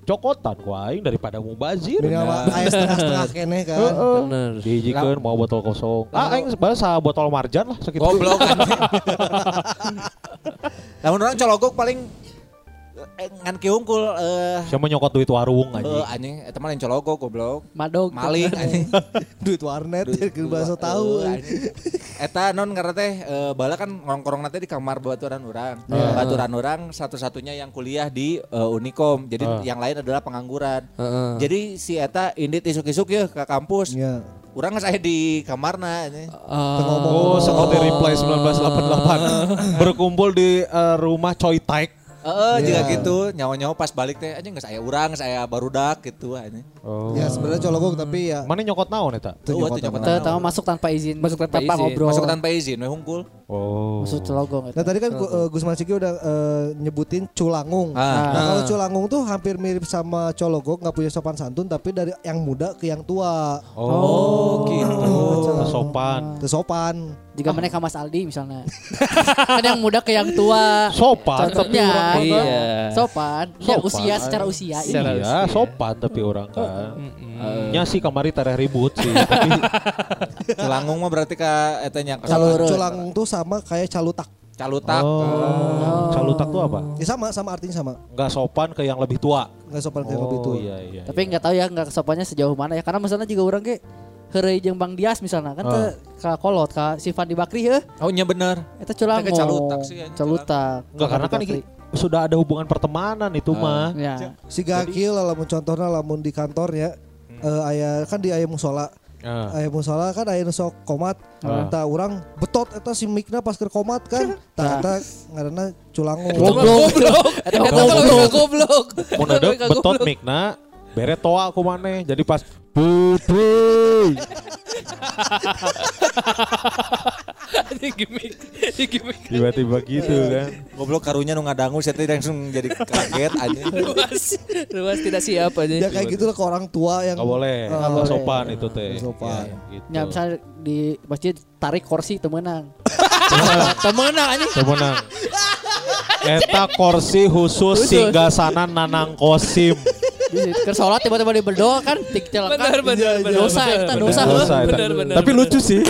Cokotan ku aing daripada mubazir. Minimal aya setengah-setengah kene kan. Bener. Dijikeun mau botol kosong. Ah aing balas sa botol marjan lah sakitu. Goblok kan. Namun orang cologok paling eh, ngan kiungkul eh Siapa nyokot duit warung eh, anjing. anjing eta mah lain cologok goblok. Madog. Maling anjing. Duit warnet ya ke bahasa tahu. Eh, anjing. Eta non karena teh eh, bala kan ngongkrong nanti di kamar baturan orang. Iya. Baturan orang satu-satunya yang kuliah di eh, Unikom. Jadi Ah. yang lain adalah pengangguran. Heeh. Jadi si eta indit isuk-isuk ya ke kampus. Iya. Urang saya di kamarna ini. Oh, seperti reply 1988. Berkumpul di eh, rumah Choi Taek. Heeh, Iya. juga gitu. Nyawa-nyawa pas balik teh anjing geus saya urang, saya barudak gitu anjing. Oh. Ya sebenarnya colok tapi ya Mana nyokot naon eta? Tuh, Oh, nyokot tuh tahu masuk tanpa izin. Masuk tanpa izin. ngobrol. Masuk tanpa izin we hungkul. Oh. Masuk celogong. Nah tadi kan Gu- eh, Gus Maciki udah eh, nyebutin culangung. Ah. Nah kalau culangung tuh hampir mirip sama cologok nggak punya sopan santun tapi dari yang muda ke yang tua. Oh, gitu. Sopan. Tuh sopan. Jika mana ke Mas Aldi misalnya. kan yang muda ke yang tua. Sopan tapi Contohnya. orang kan. Iya. Sopan. Ya Sopan. usia secara usia. Secara Iya. Iya, sopan tapi orang kan. Nya sih kamari tareh ribut sih, tapi Celangung mah berarti ka eta nya Kalau Calurut. culangung tuh sama kayak calutak. calutak. Oh. Calutak tuh apa? Ya sama sama artinya sama. Nggak sopan ke yang lebih tua. Nggak sopan kayak lebih Oh tua. iya iya. Tapi nggak tahu ya nggak kesopannya sejauh mana ya. Karena misalnya juga orang ke Heureuy jeung Bang Dias misalnya kan teu ka kolot ka si Fandi Bakri heuh. Oh nya bener. Eta culangung. Eta calutak sih, Calutak. Enggak karena kan ini sudah ada hubungan pertemanan itu mah. Ya. Si gakil lamun contohnya lamun di kantor ya. eh, aya kan di aya musola. Ah. Aya musola kan aya nu sok komat. Tah urang betot eta si mikna pas keur komat kan. Tah eta ngaranna culangung. Goblok. Eta goblok. Nedek Lebih ka betot goblok. mikna bere toa aku maneh. Jadi pas pupuy. Ini gimmick. Ini gimmick. Tiba-tiba gitu kan. Goblok karunya nu ngadangu saya langsung jadi kaget anjing. Ruas. Ruas tidak siap aja. Ya kayak gitu lah ke orang tua yang Gak boleh, Eh, nggak sopan itu teh. Nggak sopan. Ya, gitu. Ya misalnya di masjid tarik kursi temenang. Temenang anjing. Temenang. Eta kursi khusus singgasana nanang kosim. Ke sholat tiba-tiba di berdoa kan tik celakan. Bener bener bener. Dosa bener. dosa. Dosa. Bener, bener, Tapi lucu sih.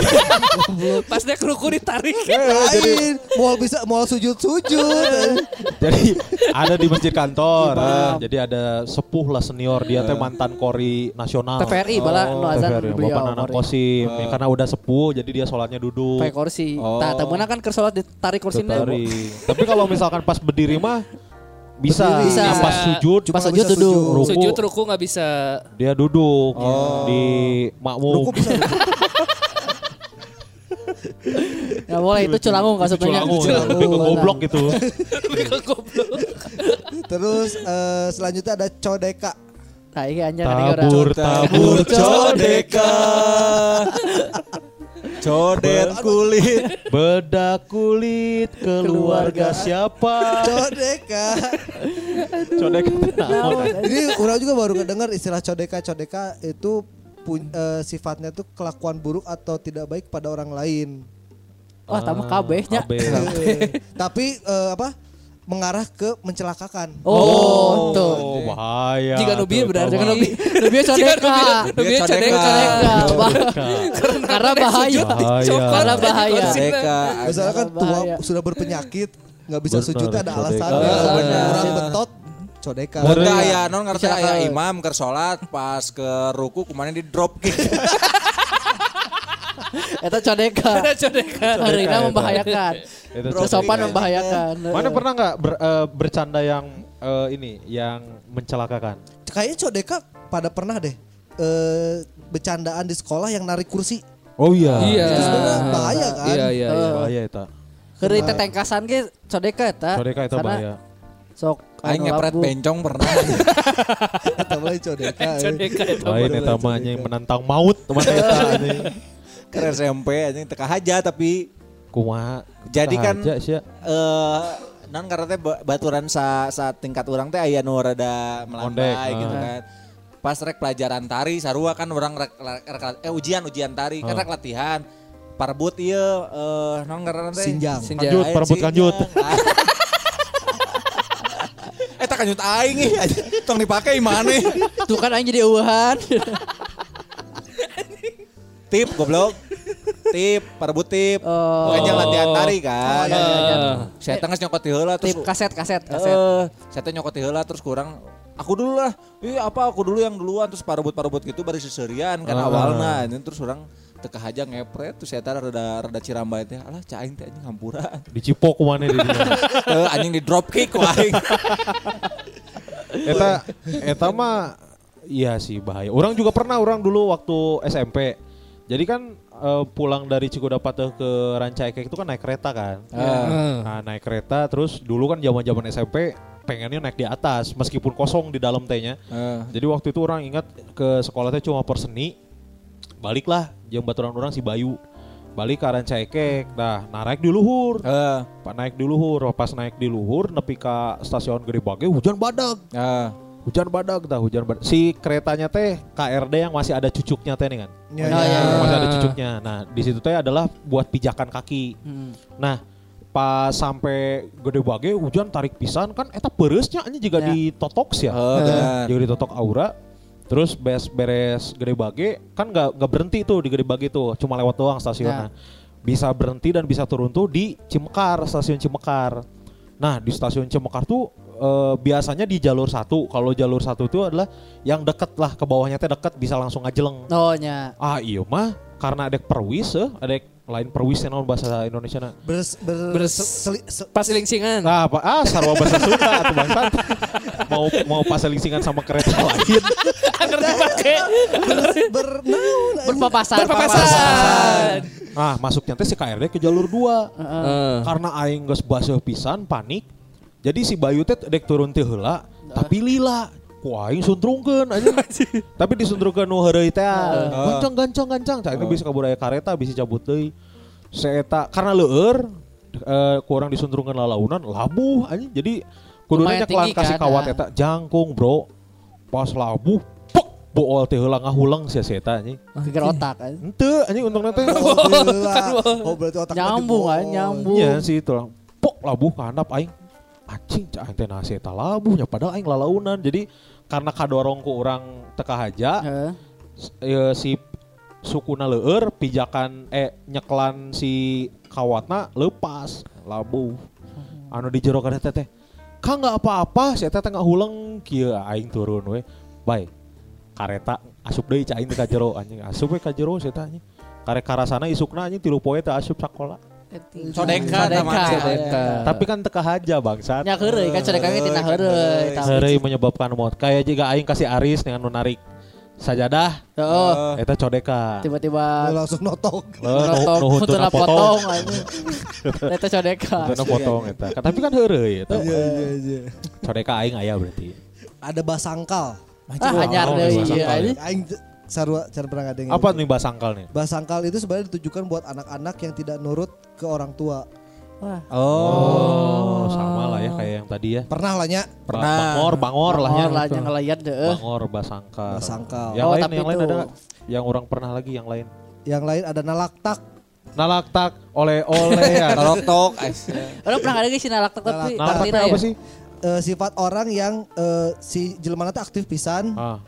Pas dia keruku ditarik. Lain, mau bisa mau sujud-sujud. Jadi ada di masjid kantor. Nah, jadi ada sepuh lah senior dia teh mantan kori nasional. TVRI bala nu azan TVRI, beliau. Bapak Nanang Kori. Kosim. Karena udah sepuh jadi dia sholatnya duduk. Pakai kursi. Oh. Tah temenang kan ke sholat ditarik kursinya. Tapi kalau misalkan pas berdiri mah bisa. Bisa. Yang pas sujud Pas Cuma sujud bisa duduk. sujud. Ruku. Sujud ruku nggak bisa. dia duduk di makmum. Ruku bisa. Ya boleh itu culangung Itu maksudnya. culangung, ya. lebih ke goblok gitu. Lebih ke goblok. Terus eh, selanjutnya ada codeka. Nah, ini anjir Tabur orang. tabur Codeka. Codet kulit. bedak kulit keluarga siapa? Codeka. Codek Jadi orang juga baru kedengar istilah codeka. Codeka itu pun- eh, sifatnya tuh kelakuan buruk atau tidak baik pada orang lain. Wah, tambah kabehnya. Abe. Eh, Tapi eh, apa? Mengarah ke mencelakakan. Oh, tuh. Oh bahaya. Jika berarti tahu. kan Nubir. Lebih codeka. Nubir Codeka. Karena bahaya. Bahaya. Karena bahaya. Misalnya kan tua sudah berpenyakit nggak bisa sujud ada alasannya. Oh. Orang betot codeka. Mun teu aya non ngarti Bisa aya ke- imam keur salat pas ke ruku kumaha di drop kick. Eta codeka. Ada codeka. Harina membahayakan. Itu Sopan codeka. membahayakan. Mana pernah nggak ber- eh, bercanda yang eh, ini yang mencelakakan? Kayaknya Codeka pada pernah deh eh bercandaan di sekolah yang narik kursi. Oh iya. Iya. Itu sebenarnya bahaya kan? Iya iya iya. Bahaya eta. Keur teh tengkasan ge codeka eta. Codeka eta Karena bahaya. Sok Aing anu ngepret labu. bencong pernah. Kita mulai Codeka. Codeka itu. Lain eta mah yang menantang maut teman eta anjing. Ke SMP anjing teka haja tapi Kumaha? Jadi kan Aja sia. eh non karena teh ba- baturan sa, sa tingkat orang teh aya nu rada melambai gitu ah. kan. Pas rek pelajaran tari sarua kan orang rek, rek- rek- eh ujian ujian tari kan Ah. rek latihan. Parbut ieu eh non karena teh Sinjang. Kanjut, Aya perebut sinjang. kanjut. Ah. Eta kanjut aing ih, tong dipake mana? Tuh kan aing jadi eueuhan. Tip goblok. Tip, perebut tip. Oh. Bukan yang latihan tari kan. Oh, iya, iya, iya. Saya tengah nyokot di heula terus Tip kaset kaset kaset. Eh, saya teh nyokot di heula terus kurang aku dulu lah. Ih apa aku dulu yang duluan terus parebut-parebut gitu baru seserian kan Ah. awalnya. Ini terus orang teka aja ngepret terus saya teh rada rada cirambai teh. Alah cai aing teh anjing hampura. Dicipok kumana di dinya. Eh, anjing di drop kick ku aing. Eta eta mah iya sih bahaya. Orang juga pernah orang dulu waktu SMP. Jadi kan eh, pulang dari Cikudapat ke Rancaikek itu kan naik kereta kan. Ah. Nah, naik kereta terus dulu kan zaman-zaman SMP pengennya naik di atas meskipun kosong di dalam tehnya. Eh, Jadi waktu itu orang ingat ke sekolah teh cuma perseni. Baliklah jam baturan orang si Bayu. Balik ke Rancaikek. Nah, nah naik di luhur. eh, Pak naik di luhur, pas naik di luhur nepi ka stasiun Gede Bage hujan badak. eh. Hujan badak dah, hujan badak. Si keretanya teh KRD yang masih ada cucuknya teh nih kan. Ya, Oh, iya, iya. Masih ada cucuknya. Nah, di situ teh adalah buat pijakan kaki. Hmm. Nah, pas sampai Gede Bage hujan tarik pisan kan eta pereusnya ini juga Ya. ditotok sih ya. Oh, benar. Juga ditotok aura. Terus beres beres Gede Bage kan nggak nggak berhenti tuh di Gede Bage tuh, cuma lewat doang stasiunnya. Bisa berhenti dan bisa turun tuh di Cimekar, stasiun Cimekar. Nah di stasiun Cimekar tuh eh, biasanya di jalur satu. Kalau jalur satu itu adalah yang deket lah ke bawahnya teh deket bisa langsung ngajeleng. Oh nya. Ah iya mah karena ada perwis eh, ada lain perwis yang bahasa Indonesia na. Bers, ber, Bers- se- seli- se- Pas. Nah, apa? Ah, sarwa bahasa Sunda atau bangsat. mau mau paselingsingan sama kereta lain. Ngerti pakai. bernaun. Berpapasan. Berpapasan. Ah, masuknya teh si KRD ke jalur 2. Heeh. Karena aing geus baseuh pisan panik. Jadi si Bayu teh dek turun teh heula, tapi lila. Ku aing suntrungkeun aja. tapi disuntrungkeun nu heureuy teh. Gancang gancang gancang. Cak itu bisa kabur aya kareta bisa cabut deui. Seeta karena leueur eh kurang disuntrungkeun lalaunan labuh anjing. Jadi nyeklan tinggi kasih kan, kawat ah. eta jangkung, Bro. Pas labuh, pok bool teh heula ngahulang sia si eta anjing. Geger otak kan. Henteu anjing untungna teh. Oh. Oh berarti otak Nyambung kan, nyambung. Iya sih itu lah. Pok labuh handap aing. Anjing aing teh nasi eta labuhnya padahal aing lalaunan. Jadi karena kadorong ku orang teka haja s- eh, si sukuna leueur pijakan eh nyeklan si kawatna lepas labuh. Anu di jero kareta teh. Kang nggak apa-apa, si teh ngahuleng kieu aing turun we. Baik. Kareta asup deui cak aing teh ka jero anjing asup we ka jero si eta anjing. Karek karasana isukna anjing tilu poe teh asup sakola. Codeka. Tapi kan teka haja bangsat. Nya heureuy kan codeka ge tina heureuy. menyebabkan maut. Kayak jika aing kasih Aris dengan nu narik sajadah, Heeh. eta codeka. Tiba-tiba langsung notok. Eh, Notok, nu huntuna huntuna potong anjing. Eta codeka. Huntuna potong eta. Tapi kan heureuy eta. Iya iya iya. Codeka aing aya berarti. Ada basangkal. Ah anyar Oh, deui bahasa ieu kali. anjing. Sarua cara pernah ngadengin. Apa nih basangkal nih? Basangkal itu sebenarnya ditujukan buat anak-anak yang tidak nurut ke orang tua. Wah. Oh, sama lah ya kayak yang tadi ya. Pernah lah nya Pernah. Bangor, bangor lah ya. Bangor lah yang ngeliat deh. Bangor, basangkal. Basangkal. Yang Oh, lain, tapi yang lain itu- ada nggak? Yang orang pernah lagi yang lain. Yang lain ada nalaktak. Nalaktak oleh-oleh ya. Tok tok. Orang pernah ada sih nalak tapi Nalaktak artinya apa ya. sih? Eh, sifat orang yang eh, si jelema teh aktif pisan Ah.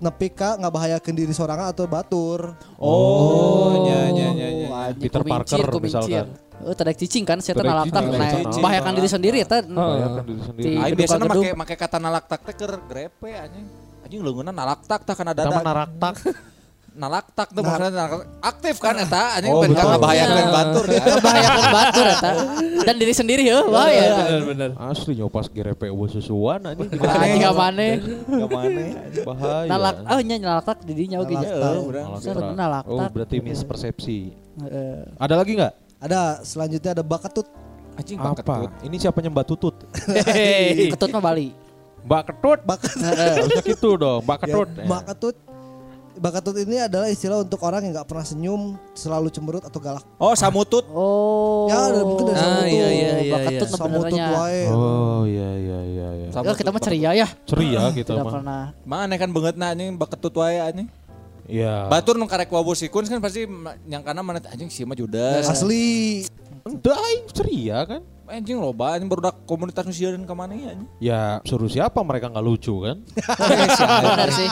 Nepi ka ngabahayakeun diri sorangan atau batur. Oh, nya nya nya nya. Peter kumincir, Parker kumincir. misalkan. Oh, tadi cicing kan, saya nalaktak nah, cicing. membahayakan diri sendiri ya teh. Membahayakan diri sendiri. Biasanya make make kata nalaktak teh keur grepe anjing. Anjing leungeunna nalaktak tah kana Sama dadak. naraktak. nalaktak tuh maksudnya nalaktak. aktif kan eta anjing Oh, oh, betul. bahayakeun batur ya. Membahayakan batur eta. Dan diri sendiri ya, bahaya. Benar-benar. Asli nyopas GRP eueuh susuan anjing. Ka maneh. Ke mana? Bahaya. Nalak, oh nya nalaktak di dinya oge nya. Nalaktak. Nalaktak. Bener, nalaktak. Oh, berarti mispersepsi. Ada lagi nggak? Ada selanjutnya ada bakatut. Anjing Apa? baketut. Ini siapanya Mbak Tutut? Ketut mah Bali. Mbak Ketut. Bakat. Harusnya gitu dong, Mbak Ketut. Ya, bakatut. Bakatut ini adalah istilah untuk orang yang nggak pernah senyum, selalu cemberut atau galak. Oh, samutut. Oh. Ya, ada mungkin dari Ah, samutut. iya, iya, iya, Bakatut iya. Samutut wae. Oh iya iya iya iya. Ya, kita mah ceria ya. Ceria kita Tidak mah. pernah. Mana kan banget nah anjing baketut wae anjing. Iya. Batur nu karek wabu sikun kan pasti yang kana mana anjing sih mah judas. Asli. Entah aing ceria kan? Anjing loba anjing baru komunitas nu sieun ka mana ya. Ya suruh siapa mereka nggak lucu kan? Benar sih.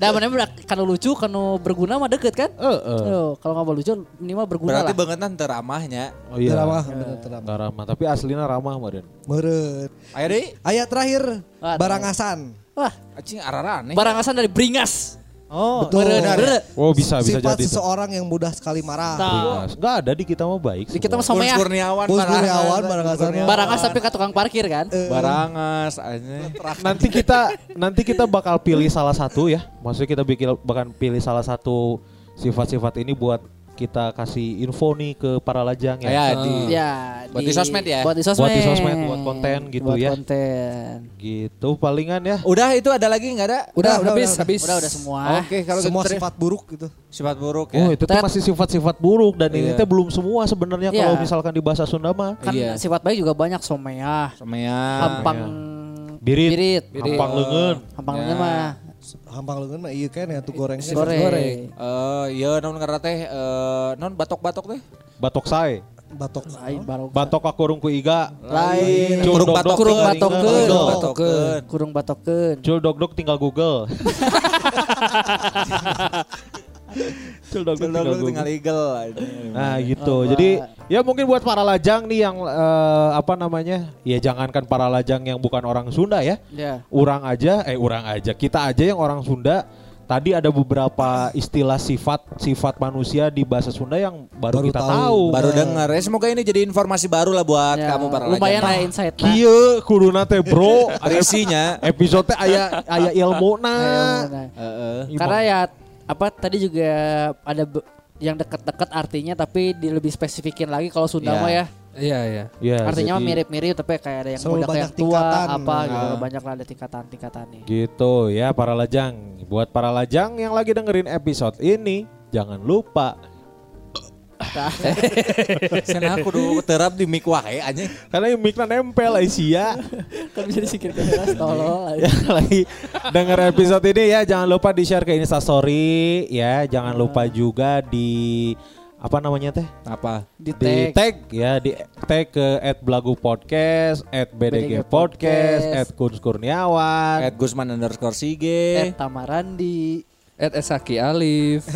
Dan mana benar kalau lucu, kalau berguna mah deket kan? Eh eh. Oh, kalau nggak lucu minimal berguna Berarti lah. banget teu ramahnya. Oh iya. Teramah, bener teramah. Nggak ramah, tapi aslinya ramah. Meureun. Ayo deh. Ayat terakhir, barangasan. Wah, Anjing ararane. barangasan dari Bringas. Oh, Betul. Bener. Oh bisa bisa Sifat jadi. tuh. seseorang yang mudah sekali marah. Tahu. Nggak ada di kita mah baik. Di kita mah semua. sama ya. Kurniawan, Barangas, Kurniawan. Kurniawan. Barangas sampai ke tukang parkir kan? Barangas anjing. nanti kita nanti kita bakal pilih salah satu ya. Maksudnya kita bikin bakal pilih salah satu sifat-sifat ini buat kita kasih info nih ke para lajang ya. Ya di Ya, Buat di sosmed ya? Buat di sosmed. Buat di sosmed, buat konten gitu Buat ya. konten. Gitu palingan ya. Udah itu ada lagi nggak ada? Udah, Udah, habis, udah, habis. Udah udah semua. Oke, kalau Semua gitu, sifat buruk gitu. sifat buruk ya. Oh itu tuh masih sifat-sifat buruk dan ini Iya. teh belum semua sebenarnya Iya. kalau misalkan di bahasa Sunda mah. Kan Iya. sifat baik juga banyak someah, Somea. hampang Birit, birit, hampang leungeun. hampang Ya. leungeun mah Hampang lengan mah iya kan ya tuh goreng. goreng. Eh, iya non karena teh eh, non batok-batok teh. Batok sae. Batok. Lain baru Batok kakurung ku iga. lain. Kurung batok kurung batok. Kurung Batok batok. Kurung batokeun. Cul dog dog tinggal Google. Cul dog dog tinggal Tinggal tinggal Google. eagle. Nah gitu. Jadi ya mungkin buat para lajang nih yang eh, apa namanya? Ya jangankan para lajang yang bukan orang Sunda ya. Ya. Orang aja, eh orang aja. Kita aja yang orang Sunda. Tadi ada beberapa istilah sifat sifat manusia di bahasa Sunda yang baru, Baru kita tahu. tahu. Baru dengar ya semoga ini jadi informasi baru lah buat Ya, kamu para lumayan lah insight lah. Kieu kuduna teh bro. Risinya. Episode teh aya aya ilmuna. Nah, Heeh. Karena ya apa tadi juga ada yang deket-deket artinya tapi di lebih spesifikin lagi kalau Sunda Ya. mah ya. Iya, iya. Ya, Artinya mah jadi mirip-mirip tapi kayak ada yang muda yang tua tingkatan. apa gitu Nah. banyak lah ada tingkatan-tingkatannya. Gitu ya para lajang. Buat para lajang yang lagi dengerin episode ini, jangan lupa Sana aku kudu terap di mic wae anjing. karena yang mic nempel Aisyah. kan bisa disikir ke atas tolol. yang lagi denger episode ini ya jangan lupa di share ke Instastory ya jangan lupa juga di apa namanya teh Apa? Di di tag. tag ya di tag ke at belagu podcast at bdg BDG podcast at Kun Kurniawan At Gusman underscore Sige. Eh Tamarandi. Ed Esaki Alif.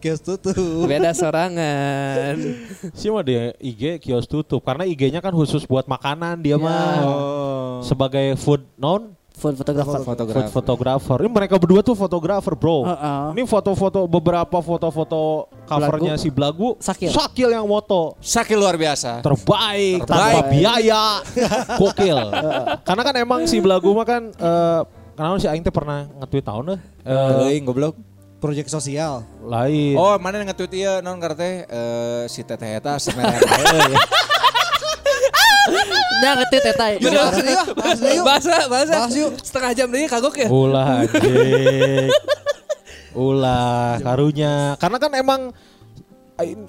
Kios tutup. Beda sorangan. sih mah di IG kios tutup karena IG-nya kan khusus buat makanan dia Ya. mah sebagai food non Food photographer. food photographer ini mereka berdua tuh fotografer bro Heeh. ini foto-foto beberapa foto-foto covernya si Blagu Sakil. Sakil yang moto Sakit luar biasa. terbaik, Terbaik. tanpa biaya gokil karena kan emang si Blagu mah kan eh kenapa si Aing teh pernah nge-tweet tahun deh eh, Euing goblok. Proyek sosial. lain Oh, mana yang nge-tweet ieu non karena teh eh, si teteh eta semerah bae. Nah ngetit eta. Bahas yuk, bahas yuk. Bahasa, bahasa. Bahas yuk. Setengah jam lagi kagok ya? ulah anjing ulah karunya karena kan emang Aing-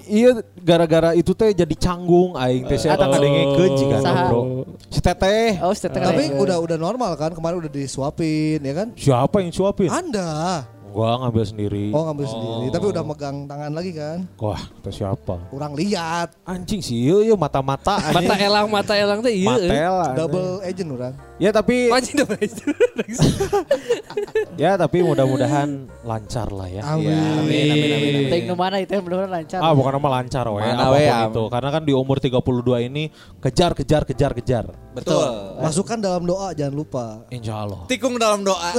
Iya gara-gara itu teh jadi canggung aing teh saya Atau- ngadengekeun jiga Saha? bro. Si Teteh. Oh, si Teteh Tapi udah udah normal kan kemarin udah disuapin ya kan? Siapa yang suapin? Anda. Gua ngambil sendiri. Oh ngambil sendiri, tapi udah megang tangan lagi kan? Wah, itu siapa? Kurang lihat. Anjing sih, yuk yuk mata-mata. Mata elang, mata elang teh iya. Matel. anjing. Double agent orang. Ya tapi ya tapi mudah-mudahan lancar lah ya. Amin. Ya, amin, amin, amin, amin. Mana itu yang benar-benar lancar. Ah bukan nama lancar we, Mana we, itu. Karena kan di umur 32 ini kejar kejar kejar kejar. Betul. Masukkan dalam doa jangan lupa. Insya Allah. Tikung dalam doa.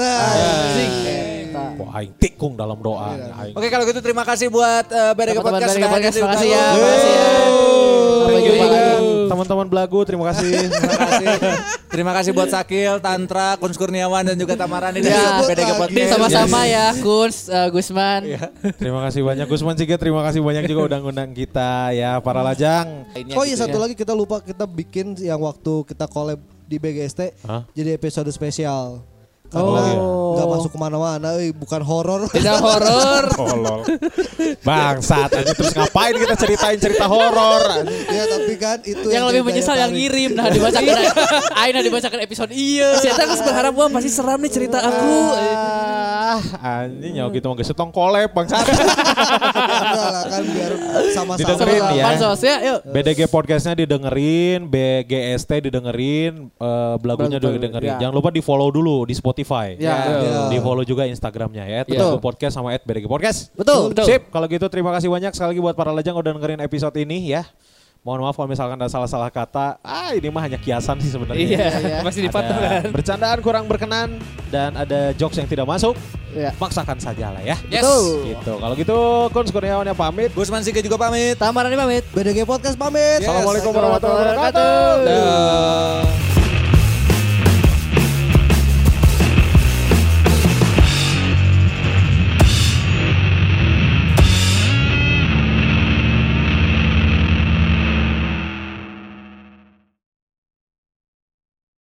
Wah, aing tikung dalam doa. Aing. Oke kalau gitu terima kasih buat uh, BDG Teman-teman Podcast. Makasih di ya, Belagu. makasih ya. Sampai Thank you jumpa juga. lagi. Teman-teman belagu, terima kasih. Terima kasih. Terima kasih buat Sakil, Tantra, Kuns Kurniawan dan juga Tamarani dari Ya, Podcast. Sama-sama ya, Kuns, eh, Gusman. terima kasih banyak Gusman Siga, terima kasih banyak juga udah ngundang kita ya para lajang. Lainnya Oh iya gitu satu ya. lagi kita lupa kita bikin yang waktu kita collab di BGST Hah? jadi episode spesial. Oh. Karena nggak masuk ke mana-mana, eh, bukan horor. Tidak horor. Tolol. Bangsat aja terus ngapain kita ceritain cerita horor. ya tapi kan itu Yang lebih jadi menyesal yang ngirim nah dibacakan Aina dibacakan episode iya. Saya kan berharap wah pasti seram nih cerita aku. Ah, anjing nyawa gitu mau setong kolep bangsat. Enggak lah kan biar sama-sama. Didengerin ya. Pansos ya, yuk. BDG podcastnya didengerin, BGST didengerin, eh, belagunya Belagu- didengerin. ya. Jangan lupa di follow dulu di Spotify. Ya. Ya. Di follow juga Instagramnya ya, Betul. Podcast sama @BDG Podcast. Betul. Betul. Sip, kalau gitu terima kasih banyak sekali lagi buat para lejang udah dengerin episode ini ya. Mohon maaf kalau misalkan ada salah-salah kata. Ah, ini mah hanya kiasan sih sebenarnya. Iya, masih dipotong Ada kan. bercandaan kurang berkenan dan ada jokes yang tidak masuk. Ya. Paksakan saja lah ya. Yes. Betul. Gitu. Kalau gitu, Kun Kurniawan yang pamit. Gusman Siga juga pamit. Tamarani pamit. BDG Podcast pamit. Yes. Assalamualaikum warahmatullahi wabarakatuh. Dah.